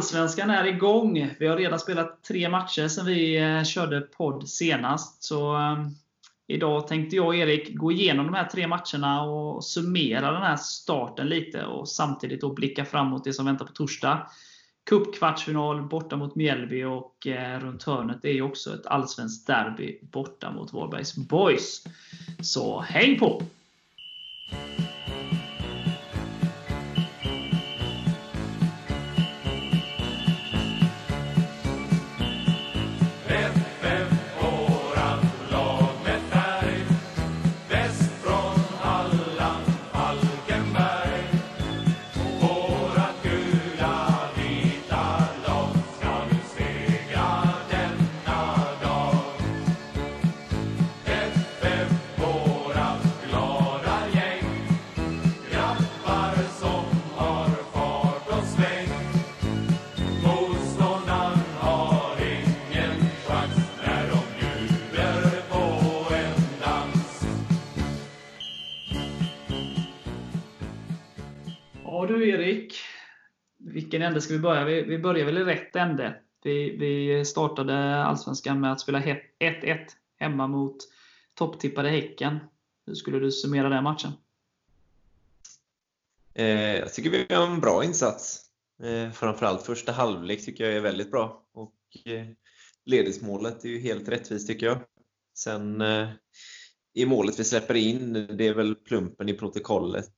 Allsvenskan är igång. Vi har redan spelat tre matcher sedan vi eh, körde podd senast. Så ehm, Idag tänkte jag och Erik gå igenom de här tre matcherna och summera den här starten lite och samtidigt då blicka framåt det som väntar på torsdag. Cupkvartsfinal borta mot Mjällby och eh, runt hörnet är ju också ett allsvenskt derby borta mot Varbergs Boys. Så häng på! Du Erik. vilken ände ska vi börja? Vi, vi börjar väl i rätt ände. Vi, vi startade Allsvenskan med att spela 1-1 hemma mot topptippade Häcken. Hur skulle du summera den matchen? Eh, jag tycker vi har en bra insats. Eh, framförallt första halvlek tycker jag är väldigt bra. Och eh, ledningsmålet är ju helt rättvist tycker jag. Sen eh, i målet vi släpper in, det är väl plumpen i protokollet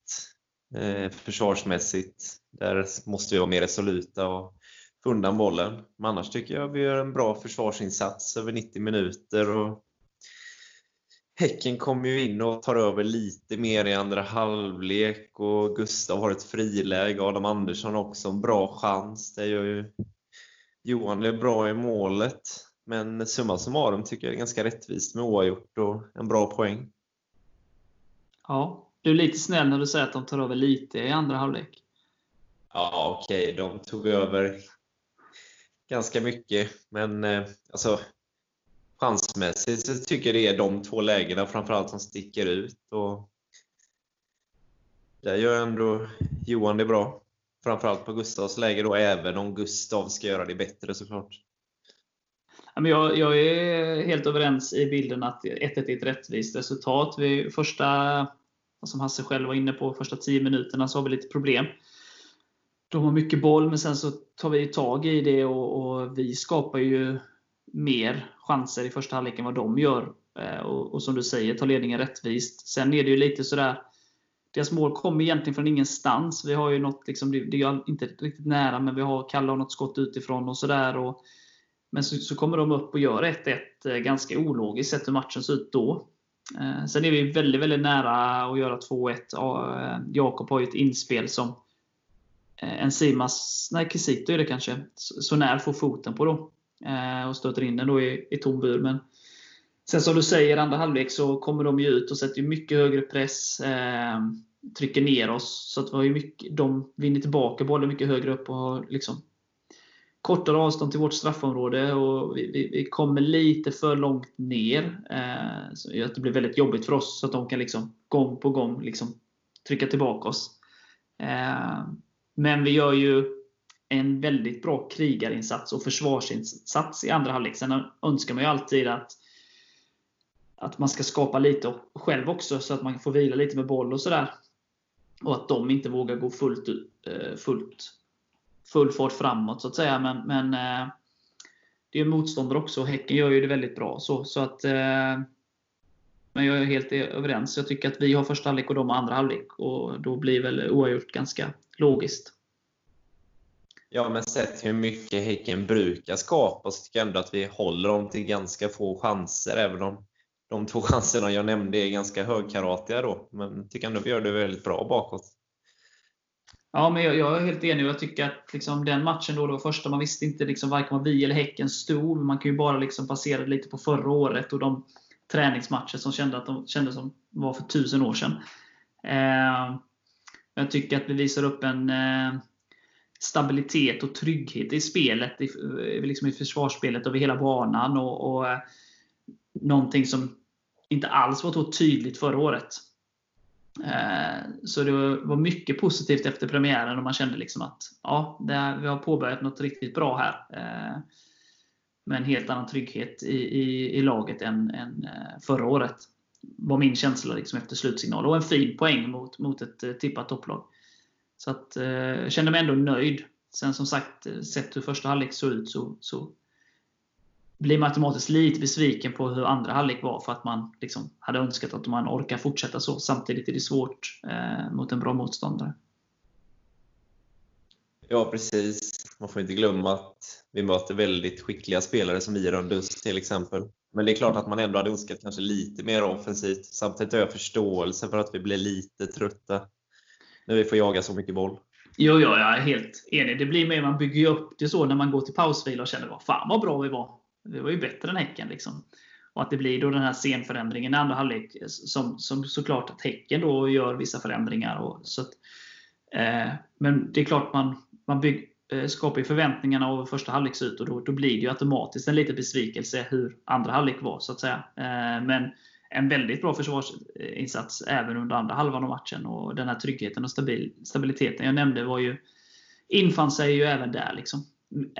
Eh, försvarsmässigt. Där måste vi vara mer resoluta och få undan bollen. Men annars tycker jag vi gör en bra försvarsinsats över 90 minuter. Och Häcken kommer ju in och tar över lite mer i andra halvlek och Gustav har ett friläge. Adam Andersson har också en bra chans. Det gör ju Johan är bra i målet. Men summa summarum tycker jag är ganska rättvist med oavgjort och en bra poäng. Ja, du är lite snäll när du säger att de tar över lite i andra halvlek. Ja, okej. Okay. De tog över ganska mycket. Men eh, alltså, chansmässigt så tycker jag det är de två lägena framförallt som sticker ut. Och där gör ändå Johan det bra. Framförallt på Gustavs läge då, även om Gustav ska göra det bättre såklart. Jag, jag är helt överens i bilden att 1-1 är ett rättvist resultat. Vid första som Hasse själv var inne på, första 10 minuterna så har vi lite problem. De har mycket boll, men sen så tar vi tag i det och, och vi skapar ju mer chanser i första halvlek än vad de gör. Eh, och, och, som du säger, tar ledningen rättvist. Sen är det ju lite sådär deras mål kommer egentligen från ingenstans. Vi har ju något, liksom, det, det är inte riktigt nära, men vi har Kalle har något skott utifrån och sådär. Men så, så, kommer de upp och gör 1-1 eh, ganska ologiskt sett hur matchen ser ut då. Eh, sen är vi väldigt, väldigt nära att göra 2-1. Eh, Jakob har ju ett inspel som eh, en Simas, nej Kisito är det kanske, så när får foten på då. Och stöter in den då i, i tom bur. Men sen som du säger, andra halvlek så kommer de ju ut och sätter mycket högre press. trycker ner oss. Så att vi har mycket, de vinner tillbaka bollen mycket högre upp och har liksom kortare avstånd till vårt straffområde och vi, vi, vi kommer lite för långt ner. Eh, så att det blir väldigt jobbigt för oss så att de kan liksom gång på gång liksom trycka tillbaka oss. Eh, men vi gör ju en väldigt bra krigarinsats och försvarsinsats i andra halvlek. Sen önskar man ju alltid att, att man ska skapa lite själv också så att man får vila lite med boll och sådär. Och att de inte vågar gå fullt, eh, fullt full fart framåt så att säga. Men, men eh, det är ju motståndare också. Häcken gör ju det väldigt bra. Så, så att, eh, men jag är helt överens. Jag tycker att vi har första halvlek och de har andra halvlek. Och då blir väl oavgjort ganska logiskt. Ja, men sett hur mycket Häcken brukar skapa så tycker jag ändå att vi håller dem till ganska få chanser. Även om de två chanserna jag nämnde är ganska högkaratiga då. Men jag tycker ändå att vi gör det väldigt bra bakåt. Ja, men jag, jag, är helt enig. Jag tycker att liksom, den matchen då, det var första man visste inte liksom, varken vad vi eller Häcken stod. Man kan ju bara liksom, basera det lite på förra året och de träningsmatcher som kände att de kändes som var för tusen år sedan. Eh, jag tycker att vi visar upp en eh, stabilitet och trygghet i spelet, i, eh, liksom i försvarsspelet över hela banan. Och, och eh, Någonting som inte alls var så tydligt förra året. Eh, så det var mycket positivt efter premiären och man kände liksom att ja, det, vi har påbörjat något riktigt bra här. Eh, med en helt annan trygghet i, i, i laget än, än eh, förra året. Var min känsla liksom efter slutsignal. Och en fin poäng mot, mot ett tippat topplag. Så att, jag kände mig ändå nöjd. Sen som sagt, sett hur första halvlek såg ut så, så blir man automatiskt lite besviken på hur andra halvlek var för att man liksom hade önskat att man orkar fortsätta så. Samtidigt är det svårt eh, mot en bra motståndare. Ja, precis. Man får inte glömma att vi möter väldigt skickliga spelare som Iran Dust till exempel. Men det är klart att man ändå hade önskat kanske lite mer offensivt. Samtidigt har jag förståelse för att vi blir lite trötta när vi får jaga så mycket boll. Jo, ja, jag är helt enig. Det blir mer man bygger upp det så när man går till pausvila och känner vad fan vad bra vi var. Det var ju bättre än Häcken. Liksom. Och att det blir då den här scenförändringen i andra halvlek eh, som, som såklart att Häcken då gör vissa förändringar. Och, så att, eh, men det är klart man, man bygg, eh, skapar förväntningarna av första halvlek ut och då, då blir det ju automatiskt en liten besvikelse hur andra halvlek var. så att säga. Eh, men en väldigt bra försvarsinsats även under andra halvan av matchen. Och Den här tryggheten och stabil, stabiliteten jag nämnde var ju, infann sig ju även där. Liksom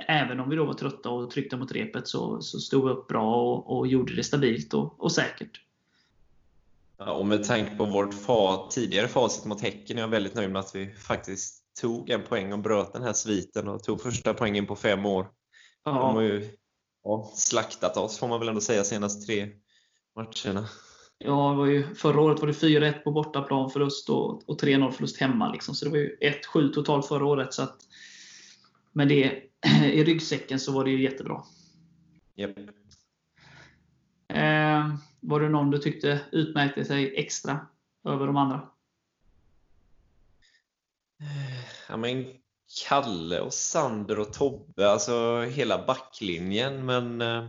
även om vi då var trötta och tryckte mot repet så, så stod vi upp bra och, och gjorde det stabilt och, och säkert. Ja, och med tanke på vårt fa, tidigare facit mot Häcken är jag väldigt nöjd med att vi faktiskt tog en poäng och bröt den här sviten och tog första poängen på fem år. Ja. De har ju ja, slaktat oss får man väl ändå säga senaste tre matcherna. Ja, var ju, förra året var det 4-1 på bortaplan förlust och, och 3-0 förlust hemma. Liksom. Så det var ju 1-7 totalt förra året. Så att, men det, i ryggsäcken så var det ju jättebra. Yep. Eh, var det någon du tyckte utmärkte sig extra över de andra? Eh, ja, men Kalle och Sander och Tobbe, alltså hela backlinjen. Men eh,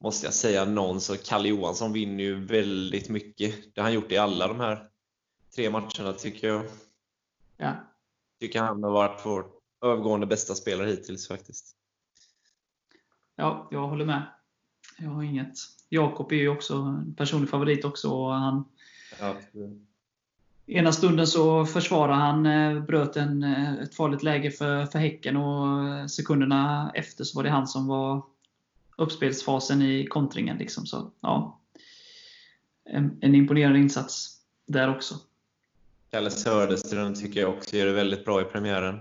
måste jag säga någon så Kalle Johansson vinner ju väldigt mycket. Det har han gjort i alla de här tre matcherna tycker jag. Ja. Tycker han har varit vår övergående bästa spelare hittills faktiskt. Ja, jag håller med. Jag har inget. Jakob är ju också en personlig favorit också. Och han, ja, Ena stunden så försvarar han, eh, bröt en, eh, ett farligt läge för, för Häcken och sekunderna efter så var det han som var uppspelsfasen i kontringen. Liksom. Så, ja, en, en imponerande insats där också. Kalle Söderström tycker jag också gör det väldigt bra i premiären.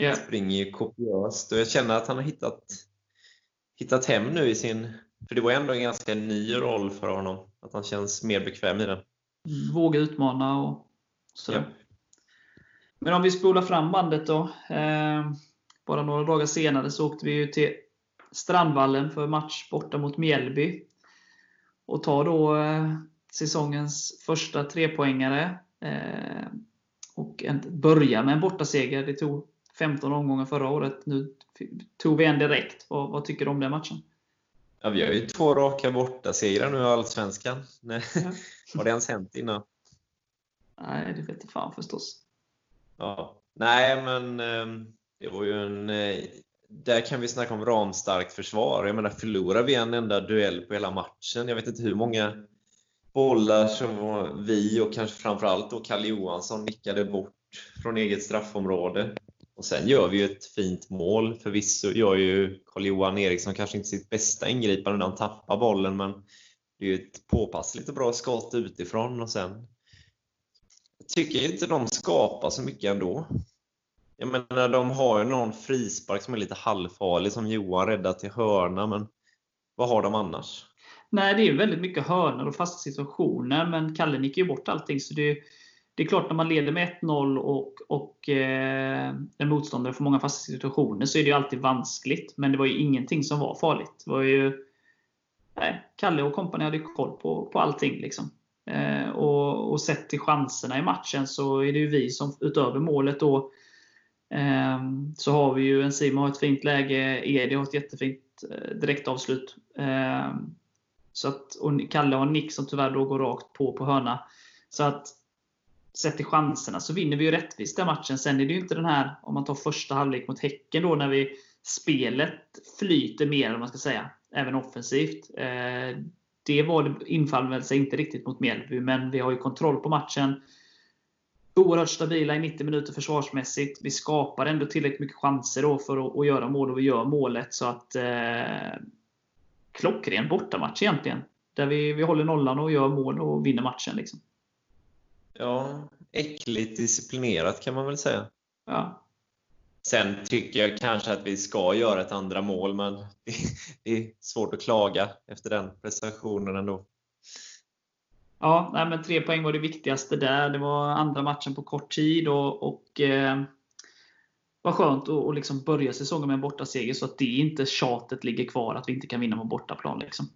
Yeah. Springer ju kopiöst och jag känner att han har hittat, hittat hem nu i sin... För det var ändå en ganska ny roll för honom. Att han känns mer bekväm i den. Våga utmana och sådär. Yeah. Men om vi spolar fram bandet då. Eh, bara några dagar senare så åkte vi ju till Strandvallen för match borta mot Mjällby. Och tar då eh, säsongens första trepoängare. Eh, och en, börja med en bortaseger. Det tog 15 omgångar förra året. Nu tog vi en direkt. Vad, vad tycker du om den matchen? Ja, vi har ju två raka bortasegrar nu i Allsvenskan. Ja. har det ens hänt innan? Nej, det vet fan förstås. Ja. Nej, men ehm, det var ju en... Eh, där kan vi snacka om ramstarkt försvar. Jag menar, förlorar vi en enda duell på hela matchen, jag vet inte hur många bollar som vi och kanske framförallt då Kalle Johansson nickade bort från eget straffområde. Och sen gör vi ju ett fint mål. Förvisso gör ju Carl-Johan Eriksson kanske inte sitt bästa ingripande när han tappar bollen, men det är ju ett påpassligt och bra skott utifrån. Och sen jag tycker inte de skapar så mycket ändå. Jag menar, de har ju någon frispark som är lite halvfarlig som Johan räddar till hörna, men vad har de annars? Nej, det är väldigt mycket hörnor och fasta situationer, men Kalle nickar ju bort allting. Så det är, det är klart, när man leder med 1-0 och, och eh, en motståndare får många fasta situationer så är det ju alltid vanskligt. Men det var ju ingenting som var farligt. Det var ju, nej, Kalle och kompani hade koll på, på allting. Liksom. Eh, och, och sett till chanserna i matchen så är det ju vi som utöver målet då eh, så har vi ju en Simon har ett fint läge, Edi har ett jättefint eh, direktavslut. Eh, så att, och Kalle har en nick som tyvärr då går rakt på på hörna. Så att sett till chanserna så vinner vi ju rättvist den matchen. Sen är det ju inte den här, om man tar första halvlek mot Häcken då, när vi spelet flyter mer, om man ska säga. Även offensivt. Eh, det var, infall väl sig inte riktigt mot Mjällby, men vi har ju kontroll på matchen. Oerhört stabila i 90 minuter försvarsmässigt. Vi skapar ändå tillräckligt mycket chanser då för att, att göra mål och vi gör målet. Så att eh, Klockren bortamatch egentligen. Där vi, vi håller nollan och gör mål och vinner matchen. Liksom. Ja, äckligt disciplinerat kan man väl säga. Ja. Sen tycker jag kanske att vi ska göra ett andra mål, men det, det är svårt att klaga efter den prestationen ändå. Ja, nej, men tre poäng var det viktigaste där. Det var andra matchen på kort tid och, och eh, var skönt att och liksom börja säsongen med en bortaseger så att det inte tjatet ligger kvar att vi inte kan vinna på bortaplan. Liksom.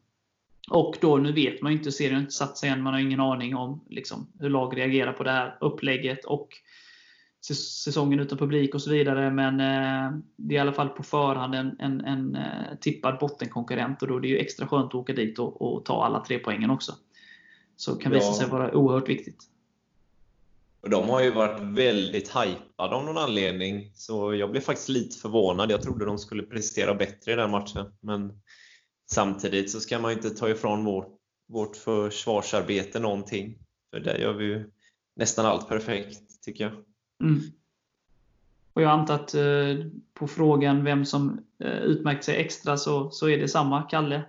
Och då, nu vet man ju inte, serien har inte satt sig än, man har ingen aning om liksom, hur lag reagerar på det här upplägget och säsongen utan publik och så vidare. Men eh, det är i alla fall på förhand en, en, en eh, tippad bottenkonkurrent och då är det ju extra skönt att åka dit och, och ta alla tre poängen också. Så kan visa ja. sig vara oerhört viktigt. De har ju varit väldigt hypade av någon anledning, så jag blev faktiskt lite förvånad. Jag trodde de skulle prestera bättre i den matchen. Men samtidigt så ska man inte ta ifrån vårt, vårt försvarsarbete någonting. För där gör vi ju nästan allt perfekt, tycker jag. Mm. Och jag antar att eh, på frågan vem som eh, utmärkt sig extra så, så är det samma, Kalle?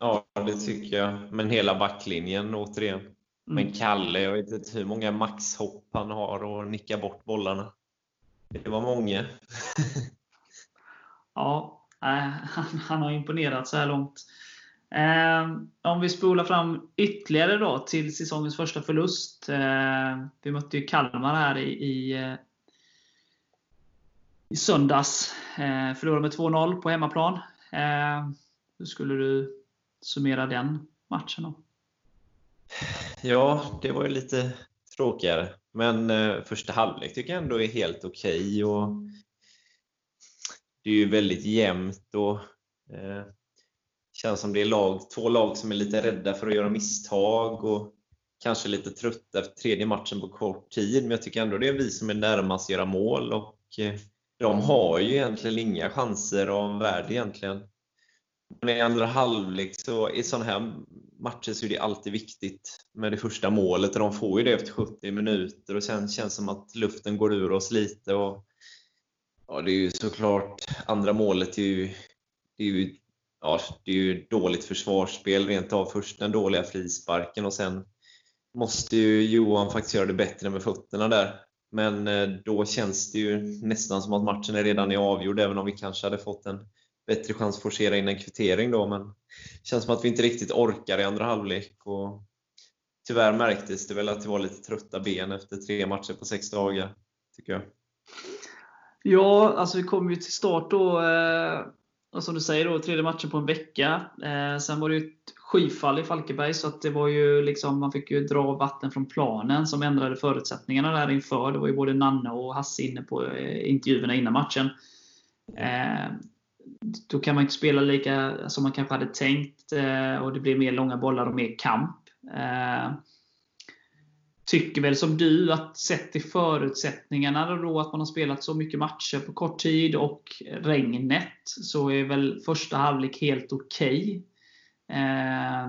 Ja, det tycker jag. Men hela backlinjen återigen. Mm. Men Kalle, jag vet inte hur många maxhopp han har och nickar bort bollarna. Det var många. ja, han, han har imponerat så här långt. Eh, om vi spolar fram ytterligare då till säsongens första förlust. Eh, vi mötte ju Kalmar här i, i, eh, i söndags. Eh, förlorade med 2-0 på hemmaplan. Eh, hur skulle du summera den matchen då? Ja, det var ju lite tråkigare. Men eh, första halvlek tycker jag ändå är helt okej. Okay det är ju väldigt jämnt och eh, känns som det är lag, två lag som är lite rädda för att göra misstag och kanske lite trötta efter tredje matchen på kort tid. Men jag tycker ändå det är vi som är närmast att göra mål och eh, de har ju egentligen inga chanser av värde egentligen. Men i andra halvlek så i sådana här matcher så är det alltid viktigt med det första målet och de får ju det efter 70 minuter och sen känns det som att luften går ur oss lite. Och, ja, det är ju såklart andra målet är ju, det är ju, ja, det är ju dåligt försvarsspel rent av. Först den dåliga frisparken och sen måste ju Johan faktiskt göra det bättre med fötterna där. Men eh, då känns det ju nästan som att matchen är redan är avgjord, även om vi kanske hade fått en bättre chans att forcera in en kvittering då. Men det känns som att vi inte riktigt orkar i andra halvlek. Och tyvärr märktes det väl att det var lite trötta ben efter tre matcher på sex dagar, tycker jag. Ja, alltså vi kom ju till start då, eh, som du säger, då, tredje matchen på en vecka. Eh, sen var det ju ett skyfall i Falkenberg, så att det var ju liksom, man fick ju dra vatten från planen som ändrade förutsättningarna där inför. Det var ju både Nanne och Hasse inne på eh, intervjuerna innan matchen. Eh, då kan man inte spela lika som man kanske hade tänkt eh, och det blir mer långa bollar och mer kamp. Eh, Tycker väl som du att sett till förutsättningarna då att man har spelat så mycket matcher på kort tid och regnet så är väl första halvlek helt okej. Okay. Eh,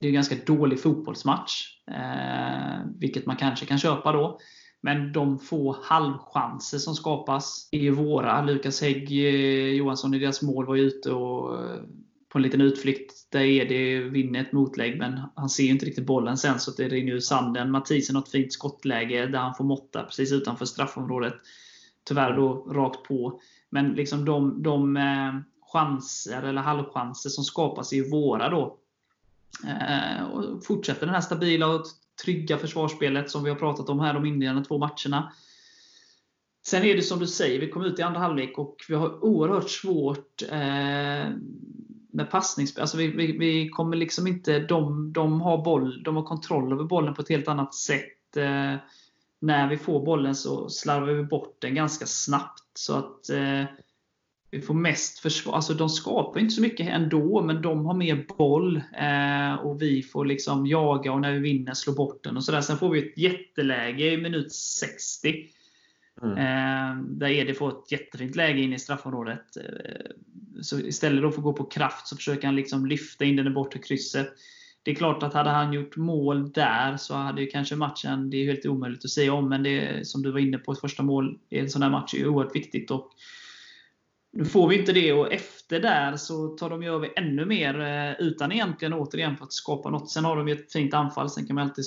det är en ganska dålig fotbollsmatch, eh, vilket man kanske kan köpa då. Men de få halvchanser som skapas är ju våra. Lukas Hägg eh, Johansson i deras mål var ju ute och eh, på en liten utflykt där Edi vinner ett motlägg, men han ser ju inte riktigt bollen sen så det rinner ur sanden. Mathisen har ett fint skottläge där han får måtta precis utanför straffområdet. Tyvärr då rakt på. Men liksom de, de eh, chanser, eller halvchanser, som skapas är ju våra då. Eh, och fortsätter den här stabila och trygga försvarsspelet som vi har pratat om här de inledande två matcherna. Sen är det som du säger, vi kom ut i andra halvlek och vi har oerhört svårt eh, med passningsspel. Alltså vi, vi, vi, kommer liksom inte, de, de, har boll, de har kontroll över bollen på ett helt annat sätt. Eh, när vi får bollen så slarvar vi bort den ganska snabbt. Så att eh, vi får mest försvar. Alltså de skapar inte så mycket ändå, men de har mer boll. Eh, och vi får liksom jaga och när vi vinner slå bort den. och så där. Sen får vi ett jätteläge i minut 60. Mm. Eh, där Edi får ett jättefint läge in i straffområdet. Eh, så istället för att gå på kraft så försöker han liksom lyfta in den i bortre krysset. Det är klart att hade han gjort mål där så hade ju kanske matchen, det är helt omöjligt att säga om, men det som du var inne på, ett första mål i en sån här match är ju oerhört viktigt. Och nu får vi inte det och efter där så tar de ju över ännu mer eh, utan egentligen återigen för att skapa något. Sen har de ju ett fint anfall, sen kan man alltid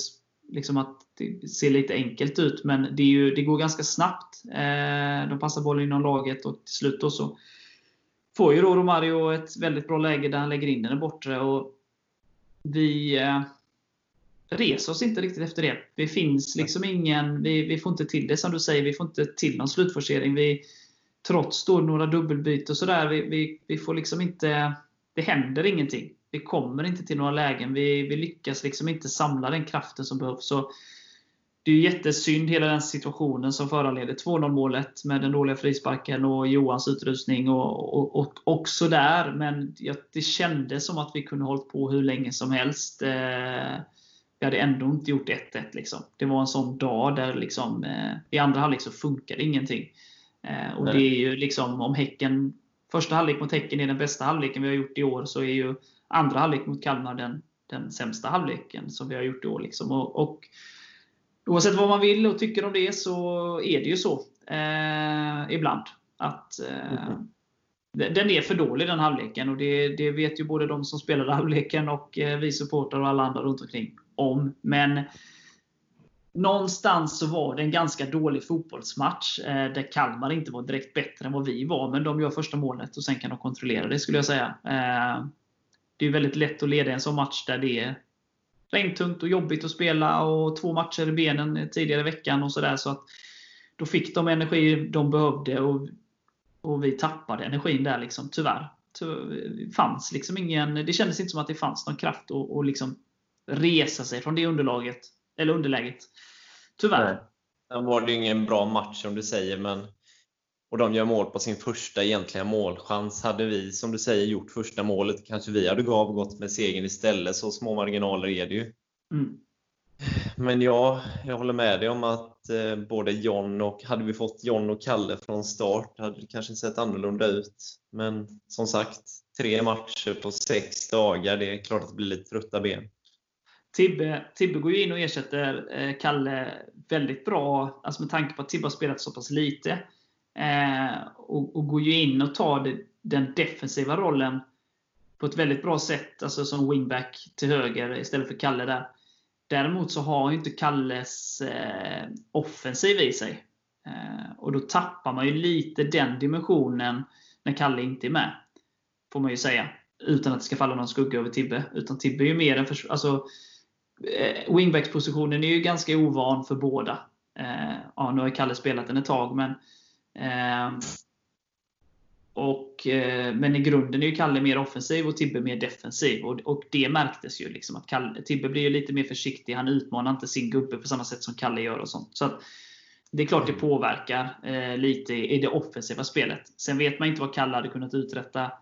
liksom att det ser lite enkelt ut, men det, ju, det går ganska snabbt. Eh, de passar bollen inom laget och till slut då så får ju då Romario ett väldigt bra läge där han lägger in den bortre. Och vi eh, reser oss inte riktigt efter det. Det finns liksom ingen, vi, vi får inte till det som du säger, vi får inte till någon slutforcering. Vi, trots då några dubbelbyten och sådär, vi, vi, vi får liksom inte, det händer ingenting. Vi kommer inte till några lägen. Vi, vi lyckas liksom inte samla den kraften som behövs. Så det är jättesynd hela den situationen som föranleder 2-0 målet med den dåliga frisparken och Johans utrustning och, och, och också där. Men det kändes som att vi kunde hållit på hur länge som helst. Eh, vi hade ändå inte gjort 1-1. Liksom. Det var en sån dag där liksom, eh, i andra halvlek så funkade ingenting. Eh, och det är ju liksom om Häcken Första halvlek mot Häcken är den bästa halvleken vi har gjort i år, så är ju andra halvlek mot Kalmar den, den sämsta halvleken som vi har gjort i år. Liksom. Och, och, oavsett vad man vill och tycker om det så är det ju så eh, ibland. Att eh, mm. Den är för dålig den halvleken och det, det, vet ju både de som spelade halvleken och eh, vi supportrar och alla andra runt omkring om. Men någonstans så var det en ganska dålig fotbollsmatch eh, där Kalmar inte var direkt bättre än vad vi var. Men de gör första målet och sen kan de kontrollera det skulle jag säga. Eh, det är väldigt lätt att leda en sån match där det är regntungt och jobbigt att spela och två matcher i benen tidigare i veckan och sådär. Så att då fick de energi de behövde och, och vi tappade energin där liksom, tyvärr. Det eh, fanns liksom ingen, det kändes inte som att det fanns någon kraft att, att liksom resa sig från det underlaget eller underläget. Tyvärr. Nej. Sen var det ingen bra match som du säger, men och de gör mål på sin första egentliga målchans. Hade vi, som du säger, gjort första målet kanske vi hade avgått med segern istället. Så små marginaler är det ju. Mm. Men ja, jag håller med dig om att eh, både John och, hade vi fått John och Kalle från start hade det kanske sett annorlunda ut. Men som sagt, tre matcher på sex dagar, det är klart att det blir lite trötta ben. Tibbe, Tibbe går ju in och ersätter eh, Kalle väldigt bra, alltså med tanke på att Tibbe har spelat så pass lite. Eh, och, och, går ju in och tar det, den defensiva rollen på ett väldigt bra sätt, alltså som wingback till höger istället för Kalle där. Däremot så har ju inte Kalles eh, offensiv i sig. Eh, och då tappar man ju lite den dimensionen när Kalle inte är med. Får man ju säga. Utan att det ska falla någon skugga över Tibbe. Utan Tibbe är ju mer en förs alltså, eh, Wingbackspositionen är ju ganska ovan för båda. Eh, ja, nu har Kalle spelat den ett tag, men och, eh, men i grunden är ju Kalle mer offensiv och Tibbe mer defensiv. Och, och det märktes ju. Liksom att Kalle, Tibbe blir ju lite mer försiktig. Han utmanar inte sin gubbe på samma sätt som Kalle gör. och sånt. Så att, Det är klart det påverkar eh, lite i det offensiva spelet. Sen vet man inte vad Kalle hade kunnat uträtta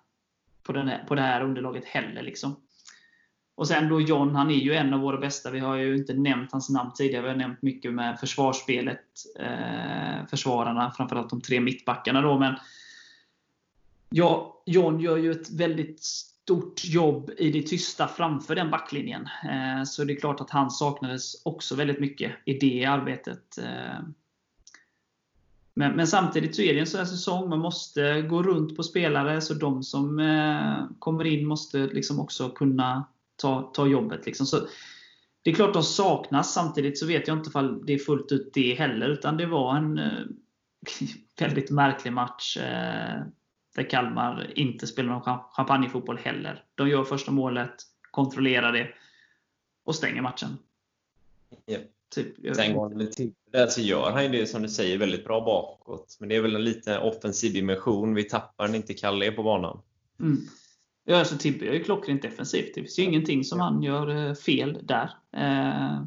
på, den här, på det här underlaget heller. Liksom. Och sen då John, han är ju en av våra bästa. Vi har ju inte nämnt hans namn tidigare. Vi har nämnt mycket med försvarsspelet. Eh, försvararna, framförallt de tre mittbackarna då. Men ja, John gör ju ett väldigt stort jobb i det tysta framför den backlinjen. Eh, så det är klart att han saknades också väldigt mycket i det arbetet. Eh, men, men, samtidigt så är det en sån här säsong. Man måste gå runt på spelare, så de som eh, kommer in måste liksom också kunna ta, ta jobbet. Liksom. Så det är klart de saknas, samtidigt så vet jag inte om det är fullt ut det heller. Utan det var en eh, väldigt märklig match eh, där Kalmar inte spelar någon champagnefotboll heller. De gör första målet, kontrollerar det och stänger matchen. Yep. Typ, Sen går han till där så gör han ju det som du säger väldigt bra bakåt. Men det är väl en liten offensiv dimension. Vi tappar när inte Kalle på banan. Mm. Ja, alltså Tibbe gör ju klockrent defensivt. Det finns ju ingenting som han gör eh, fel där. Eh,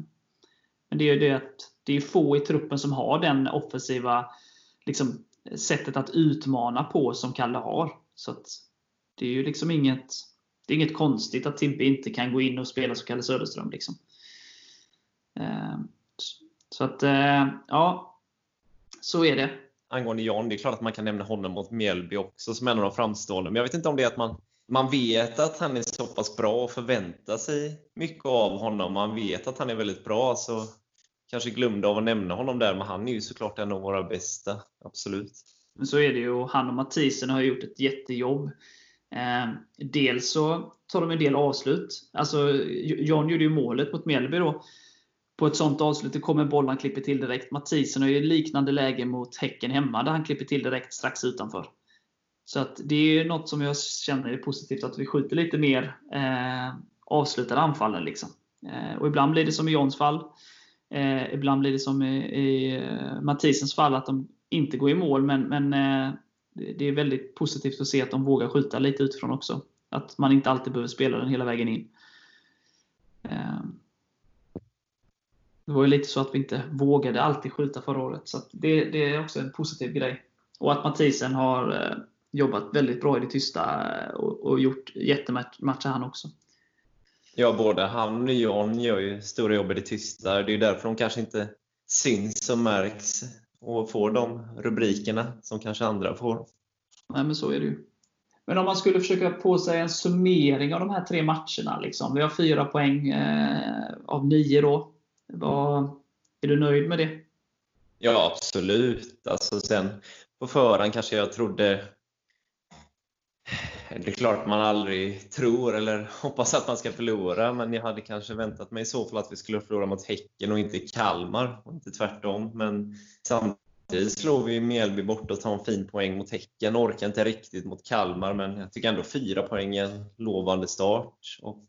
men det är ju det att det är få i truppen som har den offensiva liksom, sättet att utmana på som Kalle har. Så det är ju liksom inget, det är inget konstigt att Tibbe inte kan gå in och spela som Kalle Söderström. Liksom. Eh, så att, ja, så är det. angående John, det är klart att man kan nämna honom mot Mjällby också som en av de framstående. Men jag vet inte om det är att man, man vet att han är så pass bra och förväntar sig mycket av honom. Man vet att han är väldigt bra, så kanske glömde av att nämna honom där, men han är ju såklart en av våra bästa. Absolut. Så är det ju. Han och Mathisen har gjort ett jättejobb. Eh, dels så tar de en del avslut. Alltså, John gjorde ju målet mot Mjällby då. På ett sånt avslut, det kommer bollen, han klipper till direkt. Mathisen har ju liknande läge mot Häcken hemma, där han klipper till direkt strax utanför. Så att det är något som jag känner är positivt, att vi skjuter lite mer eh, avslutade anfallen. Liksom. Eh, och ibland blir det som i Johns fall. Eh, ibland blir det som i, i eh, Mathisens fall, att de inte går i mål. Men, men eh, det är väldigt positivt att se att de vågar skjuta lite utifrån också. Att man inte alltid behöver spela den hela vägen in. Eh, det var ju lite så att vi inte vågade alltid skjuta förra året. Så det, det, är också en positiv grej. Och att Mathisen har eh, jobbat väldigt bra i det tysta och, och gjort jättematcher han också. Ja, både han och John gör ju stora jobb i det tysta. Det är därför de kanske inte syns och märks och får de rubrikerna som kanske andra får. Nej, men så är det ju. Men om man skulle försöka på sig en summering av de här tre matcherna. Liksom. Vi har fyra poäng eh, av nio då. Var, är du nöjd med det? Ja, absolut. Alltså sen på förhand kanske jag trodde det är klart man aldrig tror eller hoppas att man ska förlora, men jag hade kanske väntat mig i så fall att vi skulle förlora mot Häcken och inte Kalmar, och inte tvärtom. Men samtidigt slår vi Mjällby bort och tar en fin poäng mot Häcken. Orkar inte riktigt mot Kalmar, men jag tycker ändå fyra poäng är en lovande start. Och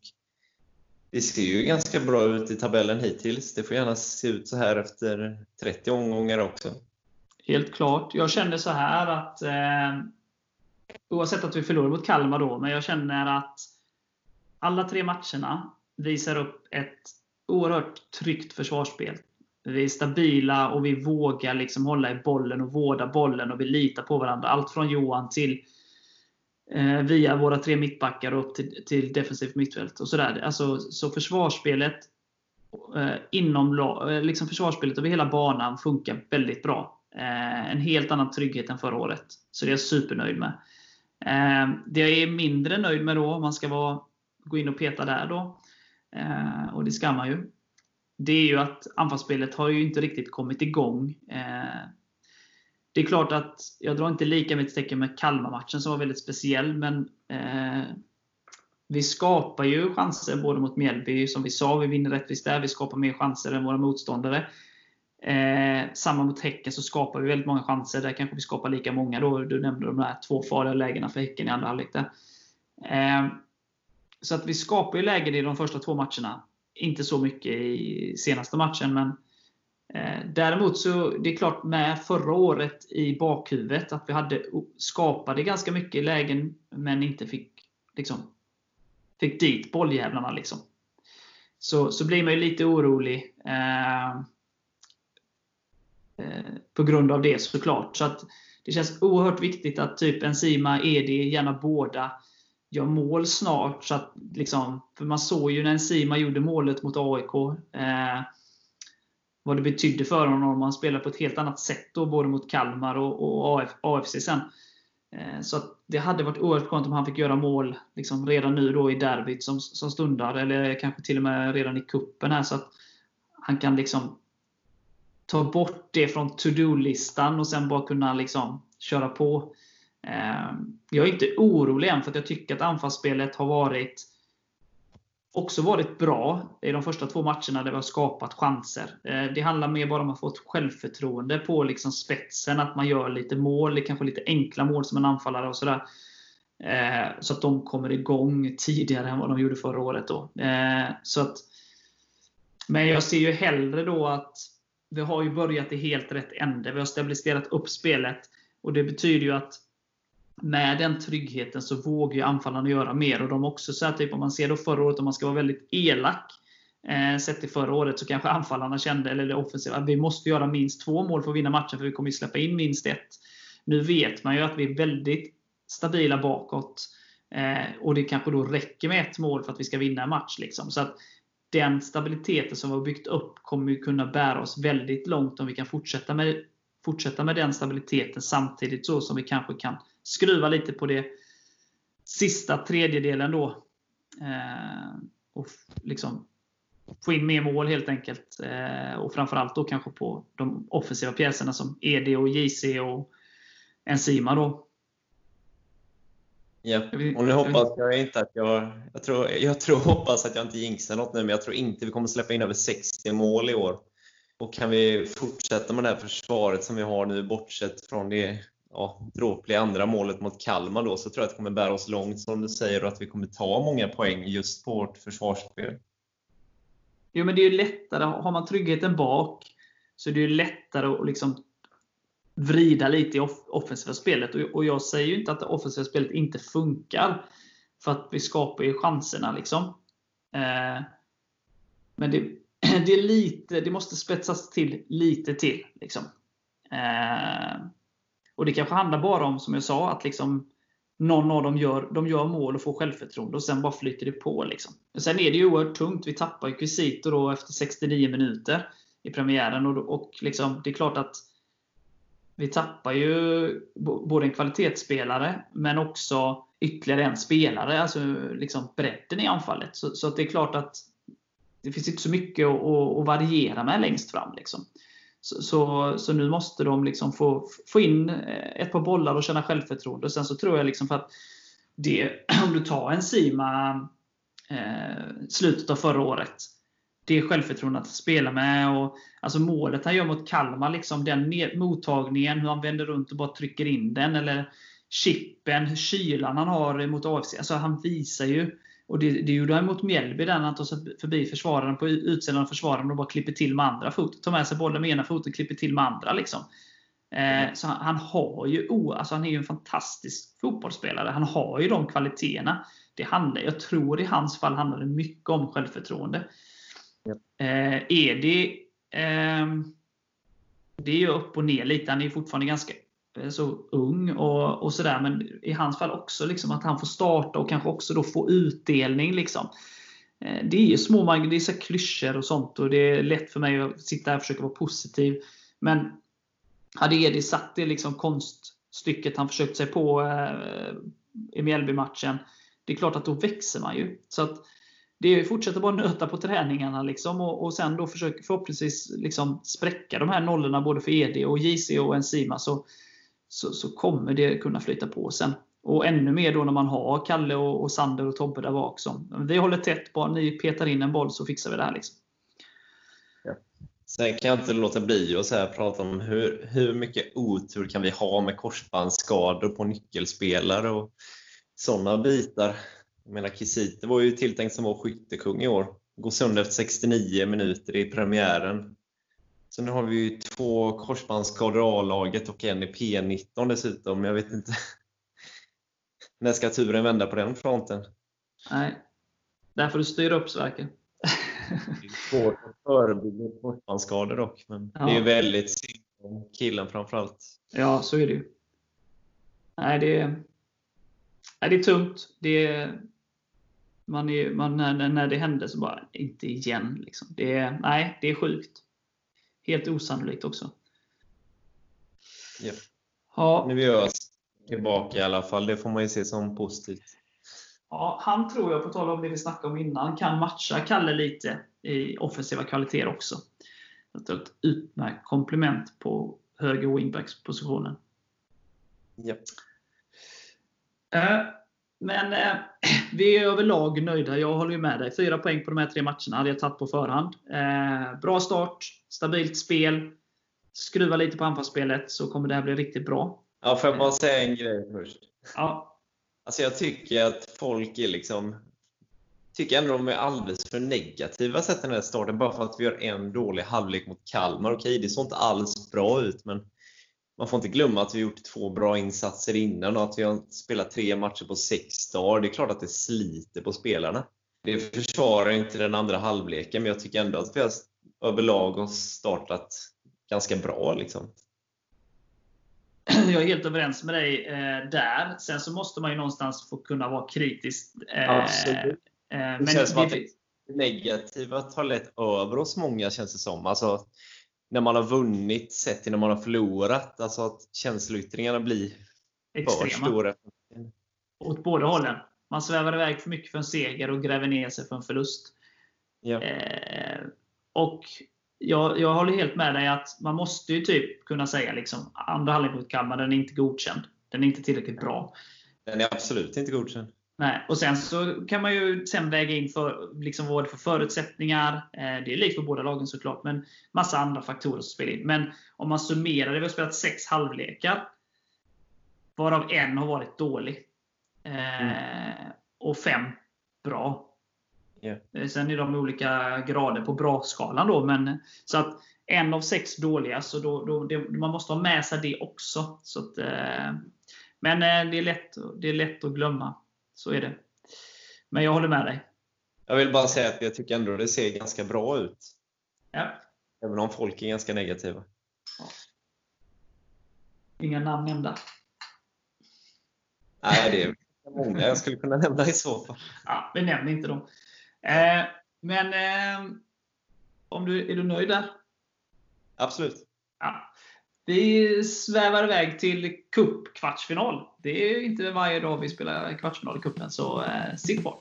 det ser ju ganska bra ut i tabellen hittills. Det får gärna se ut så här efter 30 omgångar också. Helt klart. Jag känner så här att eh oavsett att vi förlorar mot Kalmar då, men jag känner att alla tre matcherna visar upp ett oerhört tryggt försvarsspel. Vi är stabila och vi vågar liksom hålla i bollen och vårda bollen och vi litar på varandra. Allt från Johan till eh, via våra tre mittbackar och upp till, till defensivt mittfält. Och sådär. Alltså, så försvarsspelet eh, inom eh, liksom försvarsspelet över hela banan funkar väldigt bra. Eh, en helt annan trygghet än förra året. Så det är jag supernöjd med. Ehm, det jag är mindre nöjd med då, om man ska vara, gå in och peta där då, eh, och det ska man ju, det är ju att anfallsspelet har ju inte riktigt kommit igång. Eh. Det är klart att jag drar inte lika mitt tecken med Kalmar-matchen som var väldigt speciell, men eh, vi skapar ju chanser både mot Mjällby, som vi sa, vi vinner rättvist där. Vi skapar mer chanser än våra motståndare. Eh, samma mot Häcken så skapar vi väldigt många chanser. Där kanske vi skapar lika många. Då. Du nämnde de där två farliga lägena för Häcken i andra halvlek. Eh, så att vi skapar ju lägen i de första två matcherna. Inte så mycket i senaste matchen, men eh, Däremot så det är klart med förra året i bakhuvudet att vi hade skapade ganska mycket lägen men inte fick liksom, fick dit bolljävlarna. Liksom. Så, så blir man ju lite orolig. Eh, Eh, på grund av det såklart. Så att det känns oerhört viktigt att typ Enzima, Edi, gärna båda, gör mål snart. Så att, liksom, för man såg ju när Enzima gjorde målet mot AIK eh, vad det betydde för honom. Han spelade på ett helt annat sätt då, både mot Kalmar och, och AF, AFC sen. Eh, så det hade varit oerhört skönt om han fick göra mål liksom, redan nu då i derbyt som, som stundar. Eller kanske till och med redan i kuppen här så att han kan liksom ta bort det från to-do-listan och sen bara kunna liksom köra på. Eh, jag är inte orolig än, för jag tycker att anfallsspelet har varit också varit bra i de första två matcherna där vi har skapat chanser. Eh, det handlar mer bara om att få ett självförtroende på liksom spetsen, att man gör lite mål, kanske lite enkla mål som en anfallare och sådär. Eh, så att de kommer igång tidigare än vad de gjorde förra året. Då. Så att, men jag ser ju hellre då att vi har ju börjat i helt rätt ände. Vi har stabiliserat upp spelet. Och Det betyder ju att med den tryggheten så vågar ju anfallarna göra mer. Och de också så här, typ om man ser då förra året, om man ska vara väldigt elak, eh, sett till förra året, så kanske anfallarna kände, eller det offensiva, att vi måste göra minst två mål för att vinna matchen, för vi kommer ju släppa in minst ett. Nu vet man ju att vi är väldigt stabila bakåt. Eh, och det kanske då räcker med ett mål för att vi ska vinna en match. Liksom. Så att den stabiliteten som vi har byggt upp kommer ju kunna bära oss väldigt långt om vi kan fortsätta med, fortsätta med den stabiliteten samtidigt så som vi kanske kan skruva lite på det sista tredjedelen då. Eh, och liksom få in mer mål helt enkelt. Eh, och framförallt då kanske på de offensiva pjäserna som ED och JC och Enzima då. Ja, och nu hoppas jag inte att jag... Jag tror, jag tror hoppas att jag inte jinxar något nu, men jag tror inte vi kommer släppa in över 60 mål i år. Och kan vi fortsätta med det här försvaret som vi har nu, bortsett från det ja, dråpliga andra målet mot Kalmar då, så tror jag att det kommer bära oss långt, som du säger, och att vi kommer ta många poäng just på vårt försvarsspel. Jo, men det är ju lättare. Har man tryggheten bak, så är det ju lättare att liksom vrida lite i off offensiva spelet. Och jag säger ju inte att det offensiva spelet inte funkar. För att vi skapar ju chanserna. liksom. Eh, men det, det, är lite, det måste spetsas till lite till. Liksom. Eh, och Det kanske handlar bara om, som jag sa, att liksom någon av dem gör, de gör mål och får självförtroende och sen bara flyter det på. Liksom. Sen är det ju oerhört tungt. Vi tappar ju Quisito då efter 69 minuter i premiären. Och, och liksom, det är klart att vi tappar ju både en kvalitetsspelare, men också ytterligare en spelare. Alltså liksom bredden i anfallet. Så, så det är klart att det finns inte så mycket att, att, variera med längst fram. Liksom. Så, så, så, nu måste de liksom få, få in eh, ett par bollar och känna självförtroende. Och sen så tror jag liksom för att det, om du tar en Sima eh, slutet av förra året, det självförtroendet att spela med. Och, alltså målet han gör mot Kalmar, liksom den mottagningen, hur han vänder runt och bara trycker in den. Eller chippen, kylan han har mot AFC. Alltså han visar ju. Och det, det gjorde han mot Mjällby, där han tar sig förbi försvararen på utsidan av försvararen och bara klipper till med andra foten. Tar med sig bollen med ena foten och klipper till med andra. Liksom. Eh, så han, han, har ju, oh, alltså han är ju en fantastisk fotbollsspelare. Han har ju de kvaliteterna. Det handlar, jag tror i hans fall handlar det mycket om självförtroende. Eh, Edi, eh, det är ju upp och ner lite. Han är fortfarande ganska eh, så ung och, och sådär. Men i hans fall också liksom att han får starta och kanske också då få utdelning. Liksom. Eh, det är ju små det är så klyschor och sånt och det är lätt för mig att sitta här och försöka vara positiv. Men hade Edi satt det liksom konststycket han försökt sig på eh, i Mjällby-matchen, det är klart att då växer man ju. Så att det är fortsätta bara nöta på träningarna liksom, och, och sen då försöka förhoppningsvis liksom spräcka de här nollorna både för ED, och JC och Enzima så, så, så, kommer det kunna flyta på sen. Och ännu mer då när man har Kalle, och, och Sander och Tobbe där bak. Som, vi håller tätt, bara ni petar in en boll så fixar vi det här. Liksom. Ja. Sen kan jag inte låta bli att så här prata om hur, hur mycket otur kan vi ha med korsbandsskador på nyckelspelare och sådana bitar. Jag menar, Kisite var ju tilltänkt som vår skyttekung i år. Går sönder efter 69 minuter i premiären. Så nu har vi ju två korsbandsskador A-laget och en i P19 dessutom. Jag vet inte. När ska turen vända på den fronten? Nej, där får du styra upp Sverker. Det är svårt att förebygga korsbandsskador dock, men ja. det är ju väldigt synd om killen framförallt. Ja, så är det ju. Nej, det är, nej, det är tungt. Det är, man är, man, när, när det hände så bara, inte igen. Liksom. Det, är, nej, det är sjukt. Helt osannolikt också. Ja. Ja. Nu är vi tillbaka i alla fall. Det får man ju se som positivt. Ja, han tror jag, på tal om det vi snackade om innan, kan matcha Kalle lite i offensiva kvaliteter också. Ett utmärkt komplement på höger wingbacks-positionen. Ja. Men eh, vi är överlag nöjda. Jag håller med dig. Fyra poäng på de här tre matcherna hade jag tagit på förhand. Eh, bra start, stabilt spel. Skruva lite på anfallsspelet så kommer det här bli riktigt bra. Ja, får jag bara säga en grej först? Ja. Alltså jag tycker att folk är liksom tycker ändå de är alldeles för negativa sett den här starten bara för att vi gör en dålig halvlek mot Kalmar. Okej, det såg inte alls bra ut, men man får inte glömma att vi gjort två bra insatser innan och att vi har spelat tre matcher på sex dagar. Det är klart att det sliter på spelarna. Det försvarar inte den andra halvleken, men jag tycker ändå att vi har överlag har startat ganska bra. Liksom. Jag är helt överens med dig eh, där. Sen så måste man ju någonstans få kunna vara kritisk. Eh, Absolut. Eh, men det känns som att det negativa tar lätt över oss många, känns det som. Alltså, när man har vunnit sett till när man har förlorat. Alltså att känsloyttringarna blir för stora. Åt båda hållen. Man svävar iväg för mycket för en seger och gräver ner sig för en förlust. Ja. Eh, och jag, jag håller helt med dig att man måste ju typ kunna säga liksom andra halvlek mot Kalmar, den är inte godkänd. Den är inte tillräckligt bra. Den är absolut inte godkänd. Nej, och sen så kan man ju sen väga in för, liksom vad det för förutsättningar. Eh, det är likt för båda lagen såklart, men massa andra faktorer som spelar in. Men om man summerar det, vi har spelat sex halvlekar. Varav en har varit dålig. Eh, mm. Och fem bra. Yeah. Sen är de olika grader på bra-skalan. Då, men, så att en av sex dåliga, så då, då det, man måste ha med sig det också. Så att, eh, men det, är lätt, det är lätt att glömma. Så är det. Men jag håller med dig. Jag vill bara säga att jag tycker ändå det ser ganska bra ut. Ja. Även om folk är ganska negativa. Ja. Inga namn nämnda. Nej, det är många jag skulle kunna nämna i så fall. Ja, vi nämner inte dem. Eh, men eh, om du, är du nöjd där? Absolut. Ja. Vi svävar iväg till cup-kvartsfinal. Det är inte varje dag vi spelar kvartsfinal i cupen, så eh, sitt kvar.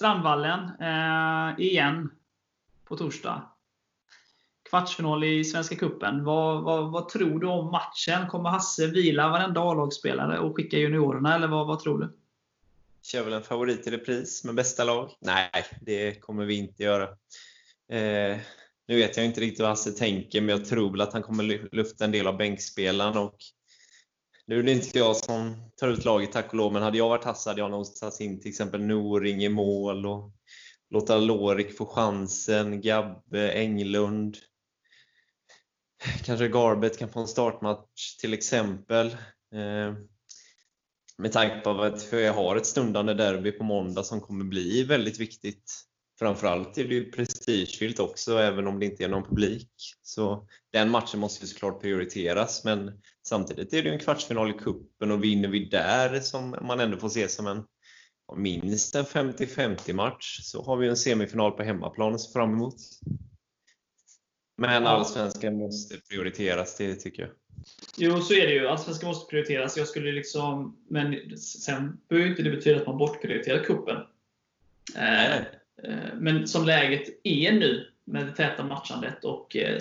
Strandvallen eh, igen på torsdag. Kvartsfinal i Svenska Kuppen. Vad, vad, vad, tror du om matchen? Kommer Hasse vila varenda A-lagsspelare och skicka juniorerna, eller vad, vad tror du? Kör väl en favorit i repris med bästa lag? Nej, det kommer vi inte göra. Eh, nu vet jag inte riktigt vad Hasse tänker, men jag tror väl att han kommer lufta en del av bänkspelarna och nu är det inte jag som tar ut laget tack och lov, men hade jag varit Hasse hade jag nog tagit in till exempel Noring i mål och låta Lorik få chansen, Gabbe, Englund. Kanske Garbet kan få en startmatch till exempel. Eh, med tanke på att jag har ett stundande derby på måndag som kommer bli väldigt viktigt. Framförallt är det ju prestigefyllt också, även om det inte är någon publik. Så den matchen måste ju såklart prioriteras, men samtidigt är det ju en kvartsfinal i kuppen och vinner vi där, som man ändå får se som en minst en 50-50 match, så har vi en semifinal på hemmaplan att se fram emot. Men allsvenskan måste prioriteras, det tycker jag. Jo, så är det ju. Allsvenskan måste prioriteras. Jag skulle liksom, men sen behöver inte det betyda att man bortprioriterar kuppen. Eh, men som läget är nu med det täta matchandet och eh,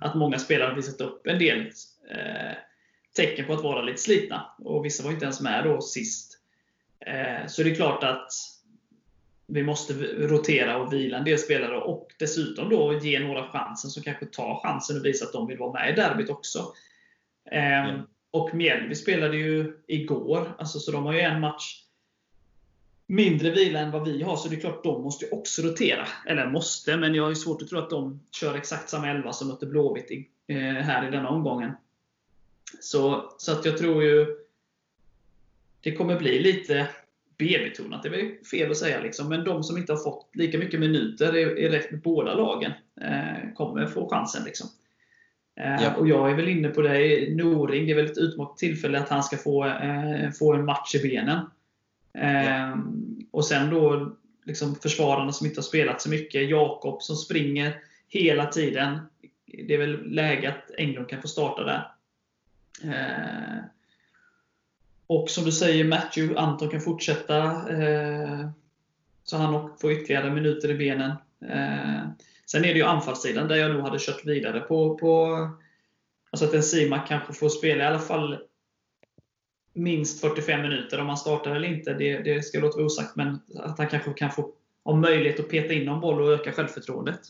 att många spelare har visat upp en del tecken på att vara lite slitna. Och vissa var inte ens med då sist. Så det är klart att vi måste rotera och vila en del spelare och dessutom då ge några chansen som kanske tar chansen och visar att de vill vara med i derbyt också. Mm. Och Mjällby spelade ju igår, alltså, så de har ju en match mindre vila än vad vi har, så det är klart de måste också rotera. Eller måste, men jag har svårt att tro att de kör exakt samma elva som mötte Blåvitt eh, här i denna omgången. Så, så att jag tror ju det kommer bli lite B-betonat, det är väl fel att säga, liksom. men de som inte har fått lika mycket minuter i, i rätt med båda lagen eh, kommer få chansen. Liksom. Eh, ja. Och jag är väl inne på det, Noring, det är väl ett utmärkt tillfälle att han ska få, eh, få en match i benen. Eh, och sen då liksom försvararna som inte har spelat så mycket. Jakob som springer hela tiden. Det är väl läge att Englund kan få starta där. Eh, och som du säger, Matthew, Anton kan fortsätta. Eh, så han får ytterligare minuter i benen. Eh, sen är det ju anfallssidan där jag nog hade kört vidare på, på alltså att en Simak kanske får spela i alla fall minst 45 minuter. Om han startar eller inte, det, det ska låta vara osagt. Men att han kanske kan få om möjlighet att peta in någon boll och öka självförtroendet.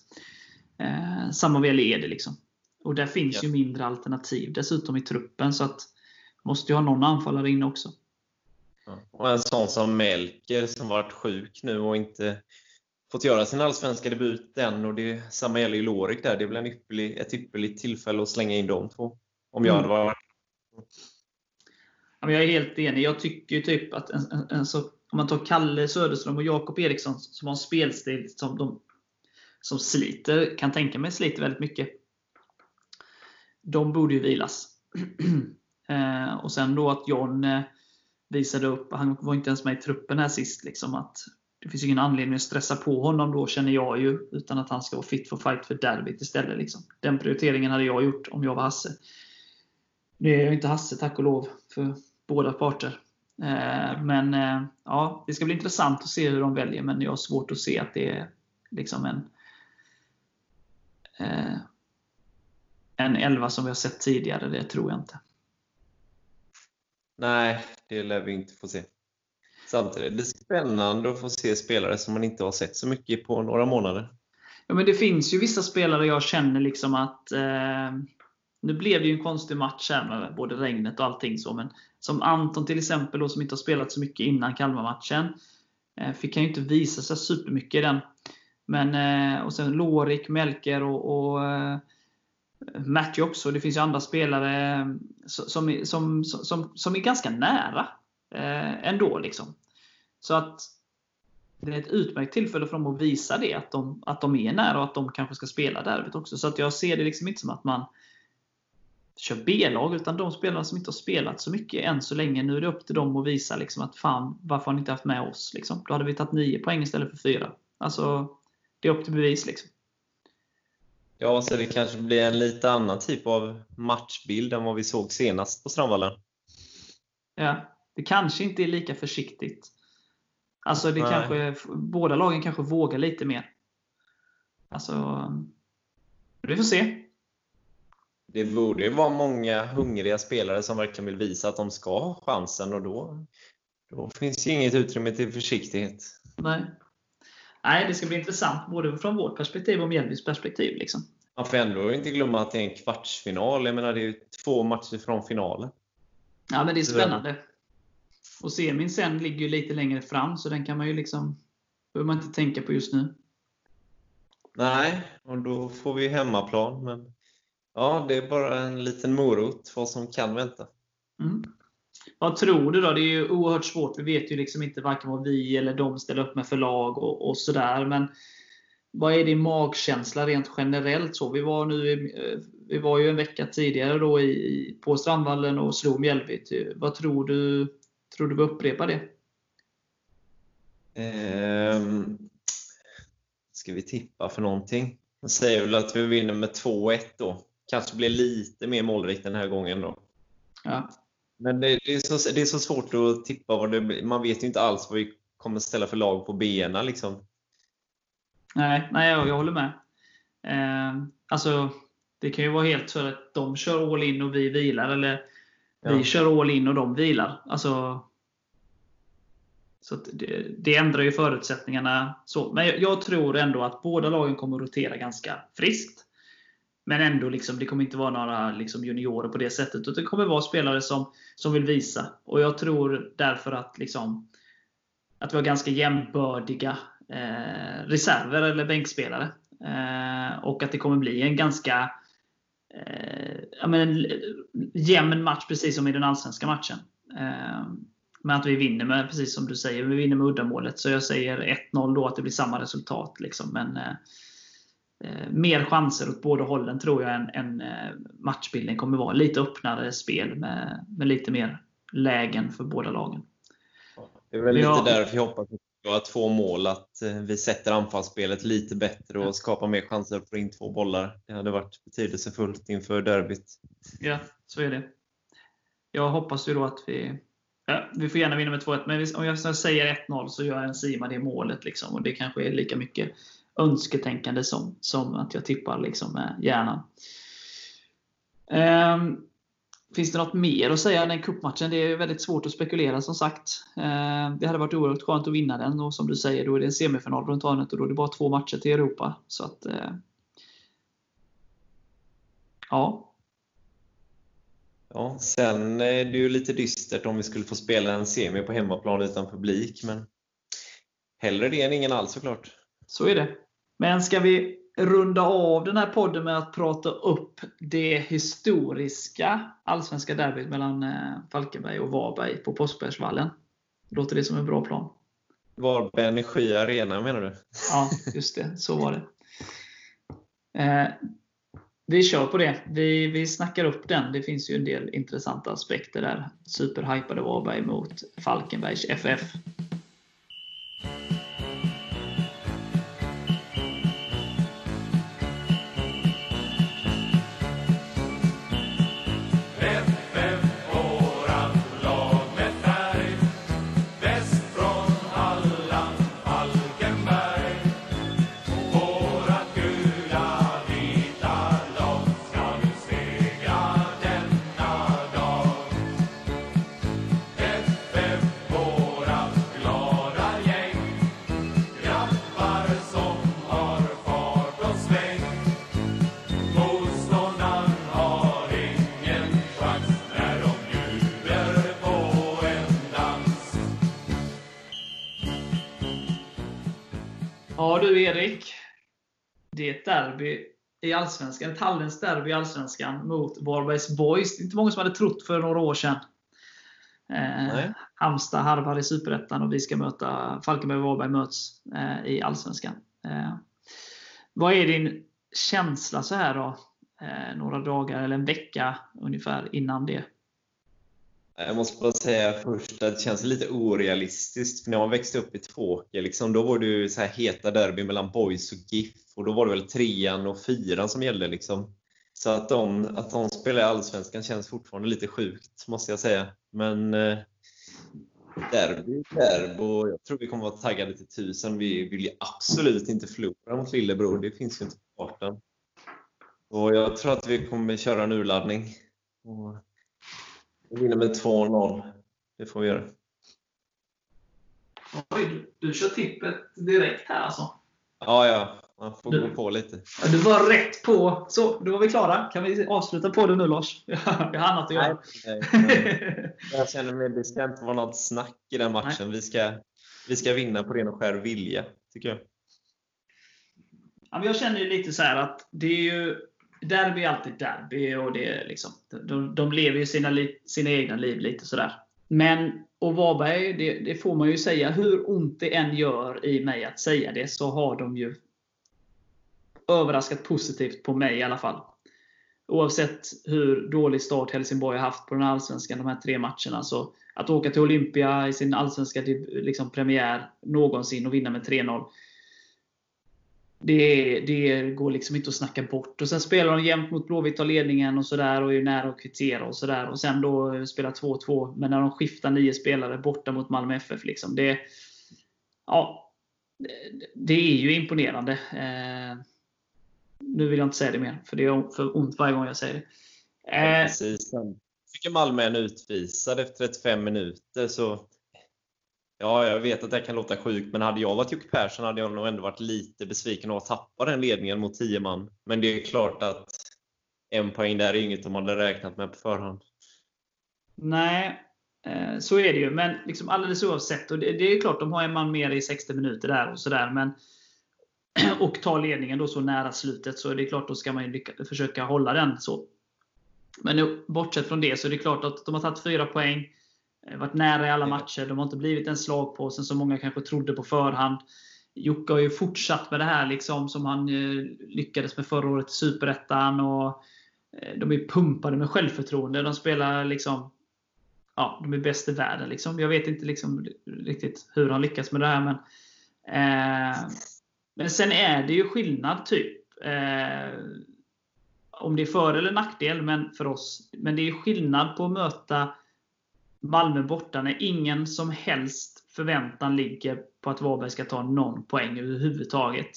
Eh, samma vad gäller Ede. Liksom. Och där finns ja. ju mindre alternativ dessutom i truppen. Så att måste ju ha någon anfallare inne också. Ja. Och en sån som Melker som varit sjuk nu och inte fått göra sin allsvenska debut än. Och det, samma gäller ju Lorik där. Det är väl en ypperlig, ett ypperligt tillfälle att slänga in de två. Om jag mm. hade varit jag är helt enig. Jag tycker typ att en, en, en, så, om man tar Kalle Söderström och Jakob Eriksson som har en spelstil som, de, som sliter, kan tänka mig sliter väldigt mycket. De borde ju vilas. eh, och sen då att John eh, visade upp, han var inte ens med i truppen här sist, liksom, att det finns ingen anledning att stressa på honom då, känner jag ju, utan att han ska vara fit for fight för derbyt istället. Liksom. Den prioriteringen hade jag gjort om jag var Hasse. Nu är jag inte Hasse, tack och lov, för båda parter. Eh, men eh, ja, det ska bli intressant att se hur de väljer, men jag har svårt att se att det är liksom en eh, en elva som vi har sett tidigare. Det tror jag inte. Nej, det lär vi inte få se. Samtidigt är det spännande att få se spelare som man inte har sett så mycket på några månader. Ja, men det finns ju vissa spelare jag känner liksom att eh, nu blev det ju en konstig match här med både regnet och allting så, men som Anton till exempel, då, som inte har spelat så mycket innan Kalmar-matchen. Eh, fick han ju inte visa sig supermycket i den. Men, eh, och sen Lorik, Melker och, och matchups och också. Det finns ju andra spelare eh, som, som, som, som är ganska nära eh, ändå. Liksom. Så att det är ett utmärkt tillfälle för dem att visa det, att de, att de är nära och att de kanske ska spela derbyt också. Så att jag ser det liksom inte som att man kör B-lag, utan de spelarna som inte har spelat så mycket än så länge. Nu är det upp till dem att visa liksom att fan, varför har ni inte haft med oss? Liksom. Då hade vi tagit 9 poäng istället för 4. Alltså, det är upp till bevis. Liksom. Ja, så det kanske blir en lite annan typ av matchbild än vad vi såg senast på Strandvallen. Ja, det kanske inte är lika försiktigt. Alltså, det kanske, båda lagen kanske vågar lite mer. Alltså, vi får se det borde ju vara många hungriga spelare som verkligen vill visa att de ska ha chansen och då, då finns ju inget utrymme till försiktighet. Nej. Nej, det ska bli intressant både från vårt perspektiv och Mjällbys perspektiv. Liksom. Man får ändå inte glömma att det är en kvartsfinal. Jag menar, det är två matcher från finalen. Ja, men det är spännande. Och semin sen ligger ju lite längre fram, så den kan man ju liksom behöver man inte tänka på just nu. Nej, och då får vi hemmaplan. Men Ja, det är bara en liten morot vad som kan vänta. Mm. Vad tror du då? Det är ju oerhört svårt. Vi vet ju liksom inte varken vad vi eller de ställer upp med förlag och, och sådär. Men vad är din magkänsla rent generellt? Så vi, var nu, eh, vi var ju en vecka tidigare då i, på Strandvallen och slog Mjällby. Vad tror du? Tror du vi upprepar det? Um, ska vi tippa för någonting? Jag säger väl att vi vinner med 2-1 då kanske blir lite mer målrikt den här gången då. Ja. Men det, det, är så, det är så svårt att tippa vad det blir. Man vet ju inte alls vad vi kommer ställa för lag på benen liksom. Nej, nej jag, jag håller med. Eh, alltså, det kan ju vara helt så att de kör all in och vi vilar, eller ja. vi kör all in och de vilar. Alltså, så det, det, ändrar ju förutsättningarna. Så. Men jag, jag, tror ändå att båda lagen kommer att rotera ganska friskt. Men ändå, liksom, det kommer inte vara några liksom, juniorer på det sättet. Utan det kommer vara spelare som, som vill visa. Och jag tror därför att, liksom, att vi har ganska jämbördiga eh, reserver eller bänkspelare. Eh, och att det kommer bli en ganska eh, men, jämn match, precis som i den allsvenska matchen. Eh, men att vi vinner med, precis som du säger, vi vinner med uddamålet. Så jag säger 1-0 då, att det blir samma resultat. Liksom. Men eh, mer chanser åt båda hållen tror jag än, än eh, matchbilden kommer vara. Lite öppnare spel med, med lite mer lägen för båda lagen. Det är väl lite därför jag hoppas att få mål, att eh, vi sätter anfallsspelet lite bättre och skapar mer chanser att få in två bollar. Det hade varit betydelsefullt inför derbyt. Ja, så är det. Jag hoppas ju då att vi Ja, vi får gärna vinna med 2-1, men om jag säger 1-0 så gör en Sima det målet. Liksom, och Det kanske är lika mycket önsketänkande som, som att jag tippar liksom med hjärnan. Ehm, Finns det något mer att säga om den cupmatchen? Det är väldigt svårt att spekulera som sagt. Eh, det hade varit oerhört skönt att vinna den och som du säger, då är det en semifinal runt hörnet och då är det bara två matcher till Europa. Så att, eh, ja. Ja, sen är det ju lite dystert om vi skulle få spela en semi på hemmaplan utan publik, men hellre det än ingen alls såklart. Så är det. Men ska vi runda av den här podden med att prata upp det historiska allsvenska derbyt mellan eh, Falkenberg och Varberg på Påskbergsvallen. Låter det som en bra plan? Varberg Energi Arena menar du? Ja, just det. Så var det. Eh, vi kör på det. Vi, vi snackar upp den. Det finns ju en del intressanta aspekter där. Superhypade Varberg mot Falkenbergs FF. Derby i Allsvenskan. Ett halländskt derby i Allsvenskan mot Varbergs Boys. Det är inte många som hade trott för några år sedan. Eh, Halmstad harvar i Superettan och vi ska möta Falkenberg och Varberg möts eh, i Allsvenskan. Eh, vad är din känsla så här då? Eh, några dagar eller en vecka ungefär innan det? Jag måste bara säga först att det känns lite orealistiskt. För när jag växte upp i Tvååker, liksom, då var det ju så här heta derby mellan Boys och GIF. Och då var det väl trean och fyran som gällde. Liksom. Så att de, att de spelar i Allsvenskan känns fortfarande lite sjukt, måste jag säga. Men eh, derby, derby jag tror vi kommer vara taggade till tusen. Vi vill ju absolut inte förlora mot lillebror. Det finns ju inte på kartan. Och jag tror att vi kommer köra en urladdning. Och vi vinner med 2-0. Det får vi göra. Oj, du, du kör tippet direkt här alltså? Ja, ja. Man får Du- gå på lite. Ja, Du var rätt på. Så, då var vi klara. Kan vi avsluta på det nu Lars? Jag har annat att göra. Nej, nej, jag känner mig, det ska inte vara något snack i den matchen. Vi ska, vi ska vinna på ren och skär vilja, tycker jag. Ja, jag känner ju lite så här att det är ju Derby är alltid derby och det är liksom, de, de lever ju sina, li- sina egna liv lite sådär. Men, och Varberg, det, det får man ju säga, hur ont det än gör i mig att säga det, så har de ju överraskat positivt på mig i alla fall. Oavsett hur dålig start Helsingborg har haft på den allsvenskan, de här tre matcherna. Så att åka till Olympia i sin allsvenska liksom, premiär någonsin och vinna med 3-0. Det, det går liksom inte att snacka bort. Och Sen spelar de jämt mot Blåvitt tar ledningen och sådär och är nära att kvittera och sådär. Och sen då spelar 2-2. Men när de skiftar nio spelare borta mot Malmö FF. Liksom, det, ja, det- det är ju imponerande. Eh, nu vill jag inte säga det mer, för det är för ont varje gång jag säger det. Ja, Eh, precis. Fick Malmö en utvisad efter 35 minuter. Så Ja, jag vet att det kan låta sjukt, men hade jag varit Jocke Persson hade jag nog ändå varit lite besviken att tappa den ledningen mot 10 man. Men det är klart att en poäng där är inget de hade räknat med på förhand. Nej, eh, så är det ju. Men liksom alldeles oavsett. Och det, det är klart, de har en man mer i 60 minuter där och sådär. Men och tar ledningen då så nära slutet så är det klart, då ska man ju lycka, försöka hålla den. så. Men nu, bortsett från det så är det klart att de har tagit fyra poäng. eh, Varit nära i alla matcher. De har inte blivit en slagpåse som många kanske trodde på förhand. Jocke har ju fortsatt med det här liksom, som han eh, lyckades med förra året i Superettan. Och, eh, de är pumpade med självförtroende. De spelar liksom ja, de är bäst i världen. Liksom. Jag vet inte liksom riktigt hur han lyckas med det här. Men, eh, men sen är det ju skillnad, typ. Eh, om det är för eller nackdel men för oss. Men det är skillnad på att möta Malmö borta när ingen som helst förväntan ligger på att Varberg ska ta någon poäng överhuvudtaget.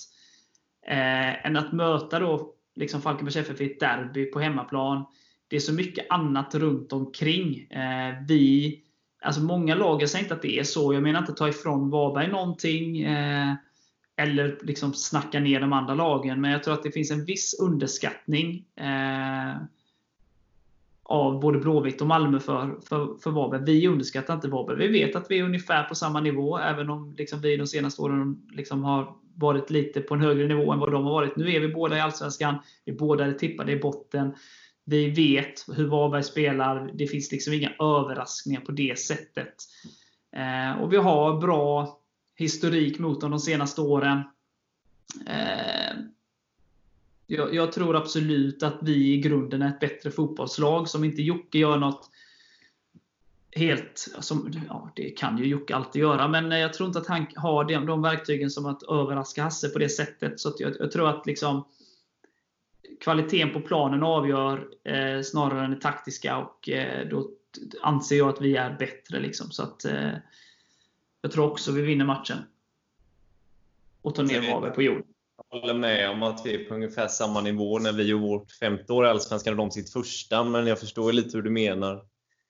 Eh, än att möta då liksom Falkenbergs FF i ett derby på hemmaplan det är så mycket annat runt omkring. Eh, vi, alltså många lag, jag säger inte att det är så, jag menar inte att ta ifrån Varberg någonting. Eh, eller liksom snacka ner de andra lagen. Men jag tror att det finns en viss underskattning eh, av både Blåvitt och Malmö för, för, för Varberg. Vi underskattar inte Varberg. Vi vet att vi är ungefär på samma nivå, även om liksom vi de senaste åren liksom har varit lite på en högre nivå än vad de har varit. Nu är vi båda i Allsvenskan. Vi båda är tippade i botten. Vi vet hur Varberg spelar. Det finns liksom inga överraskningar på det sättet. Eh, och vi har bra historik mot dem de senaste åren. Eh, jag, jag, tror absolut att vi i grunden är ett bättre fotbollslag. Som inte Jocke gör något helt... Som, ja, det kan ju Jocke alltid göra, men eh, jag tror inte att han har de, de verktygen som att överraska Hasse på det sättet. Så jag, jag, tror att liksom kvaliteten på planen avgör eh, snarare än det taktiska. och eh, Då anser jag att vi är bättre. Liksom, så att eh, jag tror också vi vinner matchen. Och tar ner Varberg på jord. Jag håller med om att vi är på ungefär samma nivå när vi gjorde vårt femte år i Allsvenskan och de sitt första, men jag förstår lite hur du menar.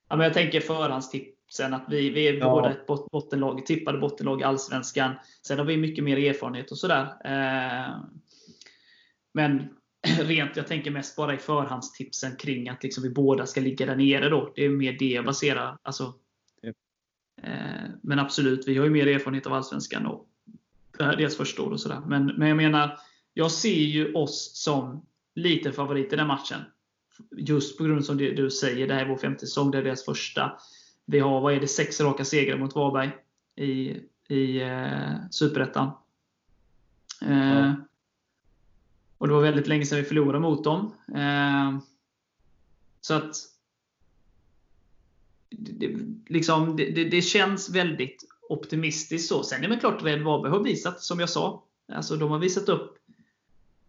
Ja, men jag tänker förhandstipsen, att vi, vi är ja. båda ett bottenlag, tippade bottenlag i Allsvenskan. Sen har vi mycket mer erfarenhet och sådär. Eh, men rent, jag tänker mest bara i förhandstipsen kring att liksom vi båda ska ligga där nere. Då. Det är mer det jag baserar. Alltså, men absolut, vi har ju mer erfarenhet av Allsvenskan. Och det deras första år och sådär. Men, men jag menar, jag ser ju oss som lite favorit i den matchen. Just på grund av som du säger, det här är vår femte säsong, det är deras första. Vi har, vad är det, sex raka segrar mot Varberg i, i eh, Superettan. Eh, ja. Och det var väldigt länge sedan vi förlorade mot dem. Eh, så att det, liksom, det, det, det, känns väldigt optimistiskt. så. Sen är det klart Red Varberg har visat, som jag sa, alltså de har visat upp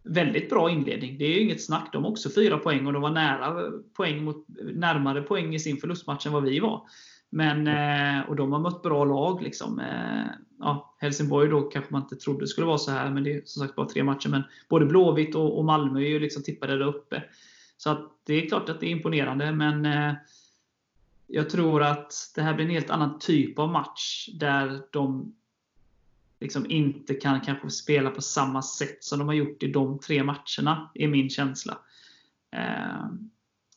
väldigt bra inledning. Det är ju inget snack. De har också fyra poäng och de var nära poäng mot, närmare poäng i sin förlustmatch än vad vi var. Men, eh, och de har mött bra lag. Liksom. Eh, ja, Helsingborg då kanske man inte trodde skulle vara så här, men det är som sagt bara tre matcher. Men både Blåvitt och, och Malmö är ju liksom tippade där uppe. Så att det är klart att det är imponerande, men eh, jag tror att det här blir en helt annan typ av match där de liksom inte kan kanske spela på samma sätt som de har gjort i de tre matcherna, är min känsla. Eh,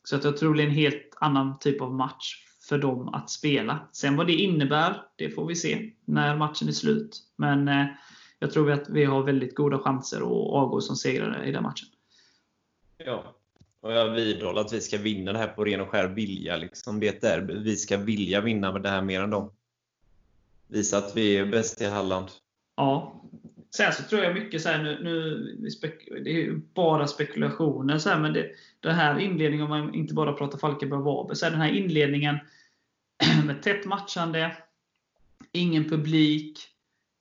så att jag tror det blir en helt annan typ av match för dem att spela. Sen vad det innebär, det får vi se när matchen är slut. Men eh, jag tror att vi har väldigt goda chanser att avgå som segrare i den matchen. Ja, och jag vidhåller att vi ska vinna det här på ren och skär vilja. Liksom. Det är Vi ska vilja vinna med det här mer än dem. Visa att vi är bäst i Halland. Ja. Sen så tror jag mycket så här, nu, nu det är ju bara spekulationer, så här, men det, den här inledningen, om man inte bara pratar Falkenberg och Varberg, så här, den här inledningen med tätt matchande, ingen publik,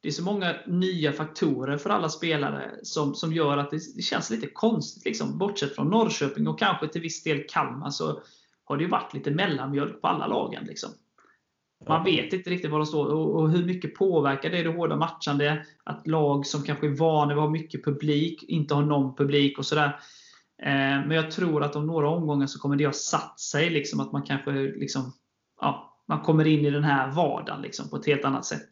det är så många nya faktorer för alla spelare som, som gör att det, det känns lite konstigt. Liksom. Bortsett från Norrköping och kanske till viss del Kalmar så har det ju varit lite mellanmjölk på alla lagen. Liksom. Man vet inte riktigt var de står och, och, hur mycket påverkar det det hårda matchande? Att lag som kanske är vana vid att ha mycket publik, inte har någon publik och sådär. Eh, men jag tror att om några omgångar så kommer det ha satt sig. Liksom, att man kanske liksom, ja, man kommer in i den här vardagen liksom, på ett helt annat sätt.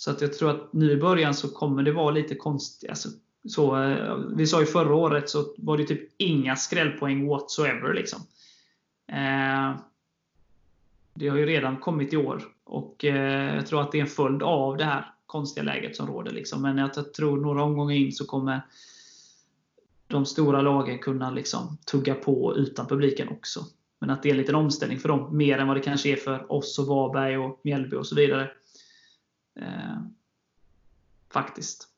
Så att jag tror att nu i början så kommer det vara lite konstigt. Alltså, så, eh, vi sa ju förra året så var det typ inga skrällpoäng whatsoever. Liksom. Eh, det har ju redan kommit i år. Och eh, Jag tror att det är en följd av det här konstiga läget som råder. Liksom. Men jag tror några omgångar in så kommer de stora lagen kunna liksom tugga på utan publiken också. Men att det är en liten omställning för dem, mer än vad det kanske är för oss och Varberg och Mjällby och så vidare. Eh, faktiskt.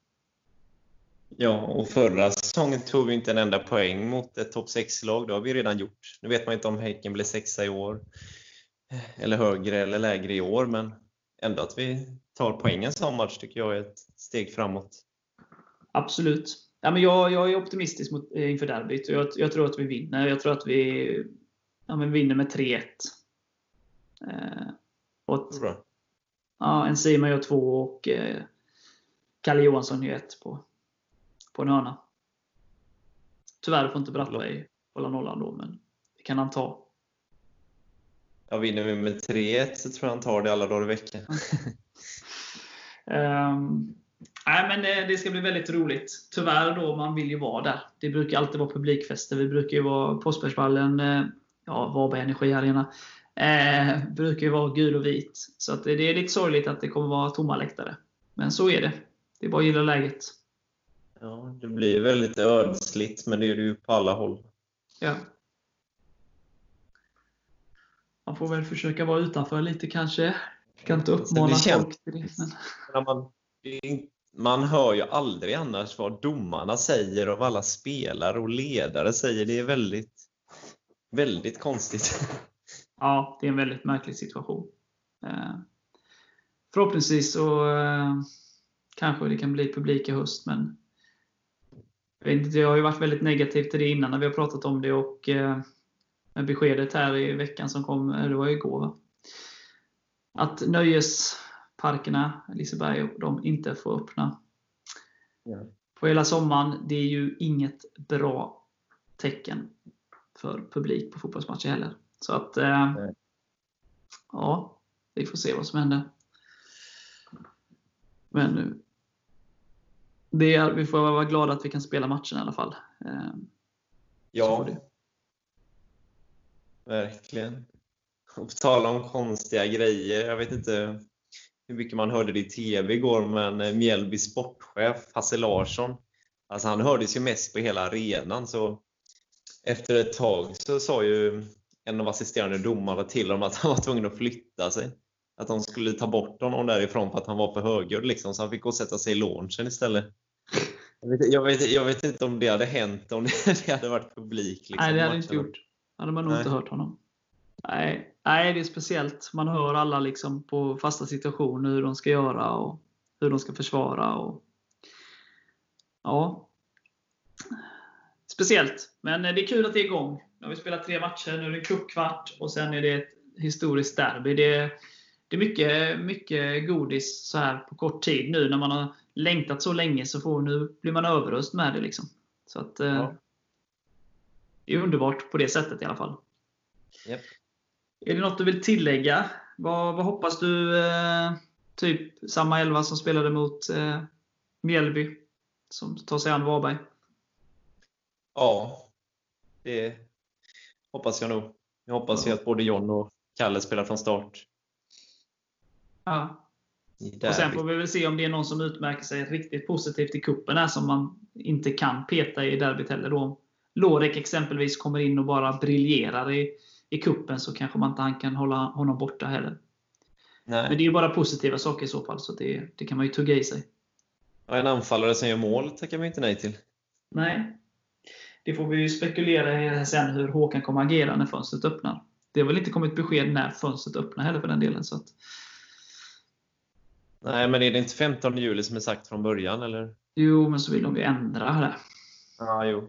Ja, och förra säsongen tog vi inte en enda poäng mot ett topp 6-lag. Det har vi redan gjort. Nu vet man inte om Häcken blir sexa i år, eller högre eller lägre i år, men ändå att vi tar poängen som match tycker jag är ett steg framåt. Absolut. Ja, men jag, jag är optimistisk mot, eh, inför derbyt. Jag, jag tror att vi vinner. Jag tror att vi ja, men vinner med 3-1. Eh, och. Ja, en Sima gör två och eh, Kalle Johansson gör ett på, på en hörna. Tyvärr får inte Brattberg hålla nollan då, men det kan han ta. Ja, vinner vi med 3-1 så tror jag han tar det alla dagar i veckan. um, nej, men det, det, ska bli väldigt roligt. Tyvärr då, man vill ju vara där. Det brukar alltid vara publikfester. Vi brukar ju vara Påsbergsvallen, eh, ja, Varberg Energiarena. Eh, brukar ju vara gul och vit. Så att det, är lite sorgligt att det kommer vara tomma läktare. Men så är det. Det är bara att gilla läget. Ja, det blir väldigt ödsligt, men det är det ju på alla håll. Ja. Man får väl försöka vara utanför lite kanske. Jag kan inte uppmana folk till det. Men... Man, man hör ju aldrig annars vad domarna säger och vad alla spelare och ledare säger. Det är väldigt, väldigt konstigt. Ja, det är en väldigt märklig situation. Eh, förhoppningsvis så eh, kanske det kan bli publik i höst, men jag har ju varit väldigt negativ till det innan när vi har pratat om det och eh, med beskedet här i veckan som kom, det var igår va? Att nöjesparkerna, Liseberg och de inte får öppna ja. på hela sommaren. Det är ju inget bra tecken för publik på fotbollsmatcher heller. Så att, eh, ja, vi får se vad som händer. Men det är, vi får vara glada att vi kan spela matchen i alla fall. Eh, ja, verkligen. Och på tal om konstiga grejer, jag vet inte hur mycket man hörde det i TV igår, men eh, Mjällby sportchef Hasse Larsson, alltså han hördes ju mest på hela arenan. Så efter ett tag så sa ju en av assisterande domarna till honom att han var tvungen att flytta sig. Att de skulle ta bort honom därifrån för att han var för högljudd, liksom, så han fick gå och sätta sig i launchen istället. Jag vet, jag, vet, jag vet, inte om det hade hänt om det hade varit publik. Liksom, Nej, det hade inte gjort. hade man nog inte hört honom. Nej, Nej, det är speciellt. Man hör alla liksom på fasta situationer hur de ska göra och hur de ska försvara. Och... Ja, Speciellt. Men det är kul att det är igång. Nu har vi spelat tre matcher, nu är det cupkvart och sen är det ett historiskt derby. Det är, det är mycket, mycket godis så här på kort tid nu när man har längtat så länge så får, nu blir man överöst med det. Liksom. Så att, eh, ja. Det är underbart på det sättet i alla fall. Yep. Är det något du vill tillägga? Vad, vad hoppas du? Eh, typ samma elva som spelade mot eh, Mjällby, som tar sig an Varberg. Ja, det hoppas jag nog. Jag hoppas ju att både John och Kalle spelar från start. Ja. Och Sen får vi väl se om det är någon som utmärker sig riktigt positivt i kuppen här som man inte kan peta i derbyt heller. Då. Lorek exempelvis kommer in och bara briljerar i, i kuppen så kanske man inte han kan hålla honom borta heller. Nej. Men det är ju bara positiva saker i så fall, så det, det kan man ju tugga i sig. Ja, en anfallare som gör mål tackar man inte nej till. Nej, det får vi ju spekulera i sen hur Håkan kommer agera när fönstret öppnar. Det har väl inte kommit besked när fönstret öppnar heller för den delen. Så att... Nej, men är det inte 15 juli som är sagt från början? Eller? Jo, men så vill de ju ändra det. Ja, jo.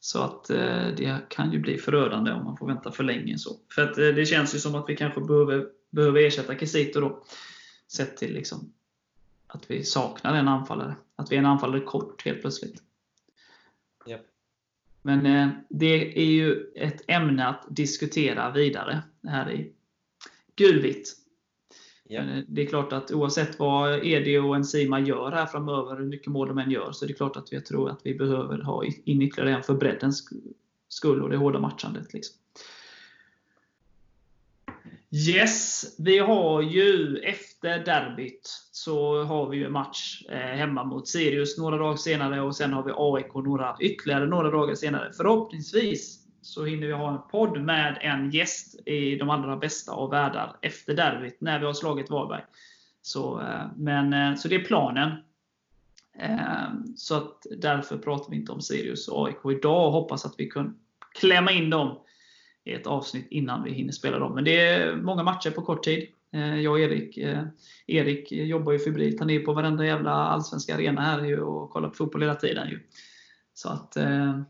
Så att eh, det kan ju bli förödande om man får vänta för länge. Så. För att, eh, det känns ju som att vi kanske behöver, behöver ersätta Kisito då. Sett till liksom att vi saknar en anfallare. Att vi är en anfallare kort helt plötsligt. Yep. Men eh, det är ju ett ämne att diskutera vidare här i gulvitt. Yep. Men eh, det är klart att oavsett vad Edi och Enzima gör här framöver, hur mycket mål de än gör, så är det klart att jag tror att vi behöver ha in ytterligare en för breddens skull och det hårda matchandet. Liksom. Yes, vi har ju efter derbyt så har vi ju match eh, hemma mot Sirius några dagar senare och sen har vi AIK några, ytterligare några dagar senare. Förhoppningsvis så hinner vi ha en podd med en gäst i de allra bästa av världar efter derbyt när vi har slagit Varberg. Så, eh, men, eh, så det är planen. Så att därför pratar vi inte om Sirius och AIK idag och hoppas att vi kan klämma in dem ett avsnitt innan vi hinner spela dem. Men det är många matcher på kort tid. Eh, jag och Erik, eh, Erik jobbar ju febrilt. Han är på varenda jävla allsvenska arena här och kollar på fotboll hela tiden. Ju. Så att eh,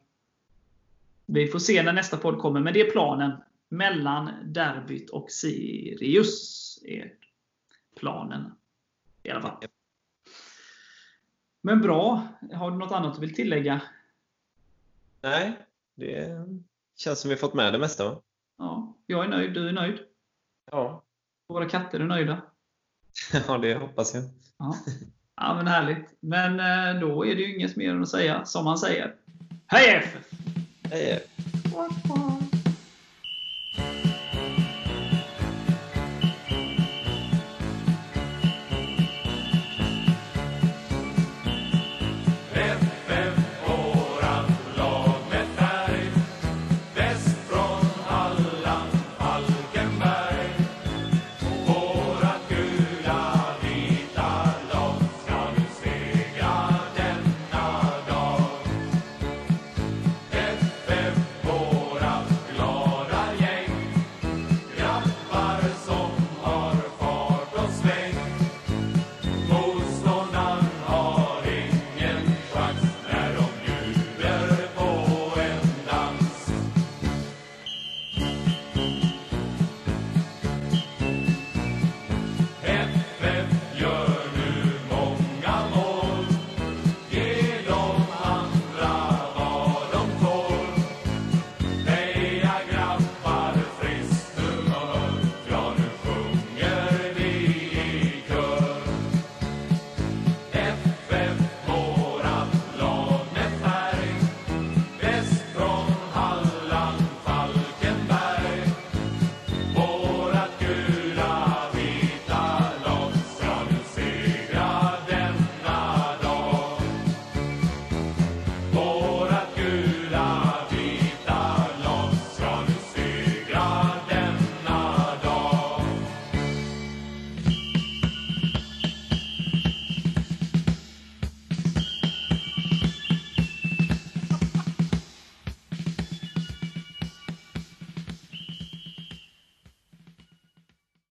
Vi får se när nästa podd kommer, men det är planen. Mellan derbyt och Sirius är planen. I alla fall. Men bra. Har du något annat du vill tillägga? Nej, Det känns som vi fått med det mesta va? Ja, jag är nöjd, du är nöjd. Ja. Våra katter är nöjda. ja, det hoppas jag. Ja. ja, men härligt. Men eh, då är det ju inget mer att säga, som man säger. Hej FF! Hej! Quack.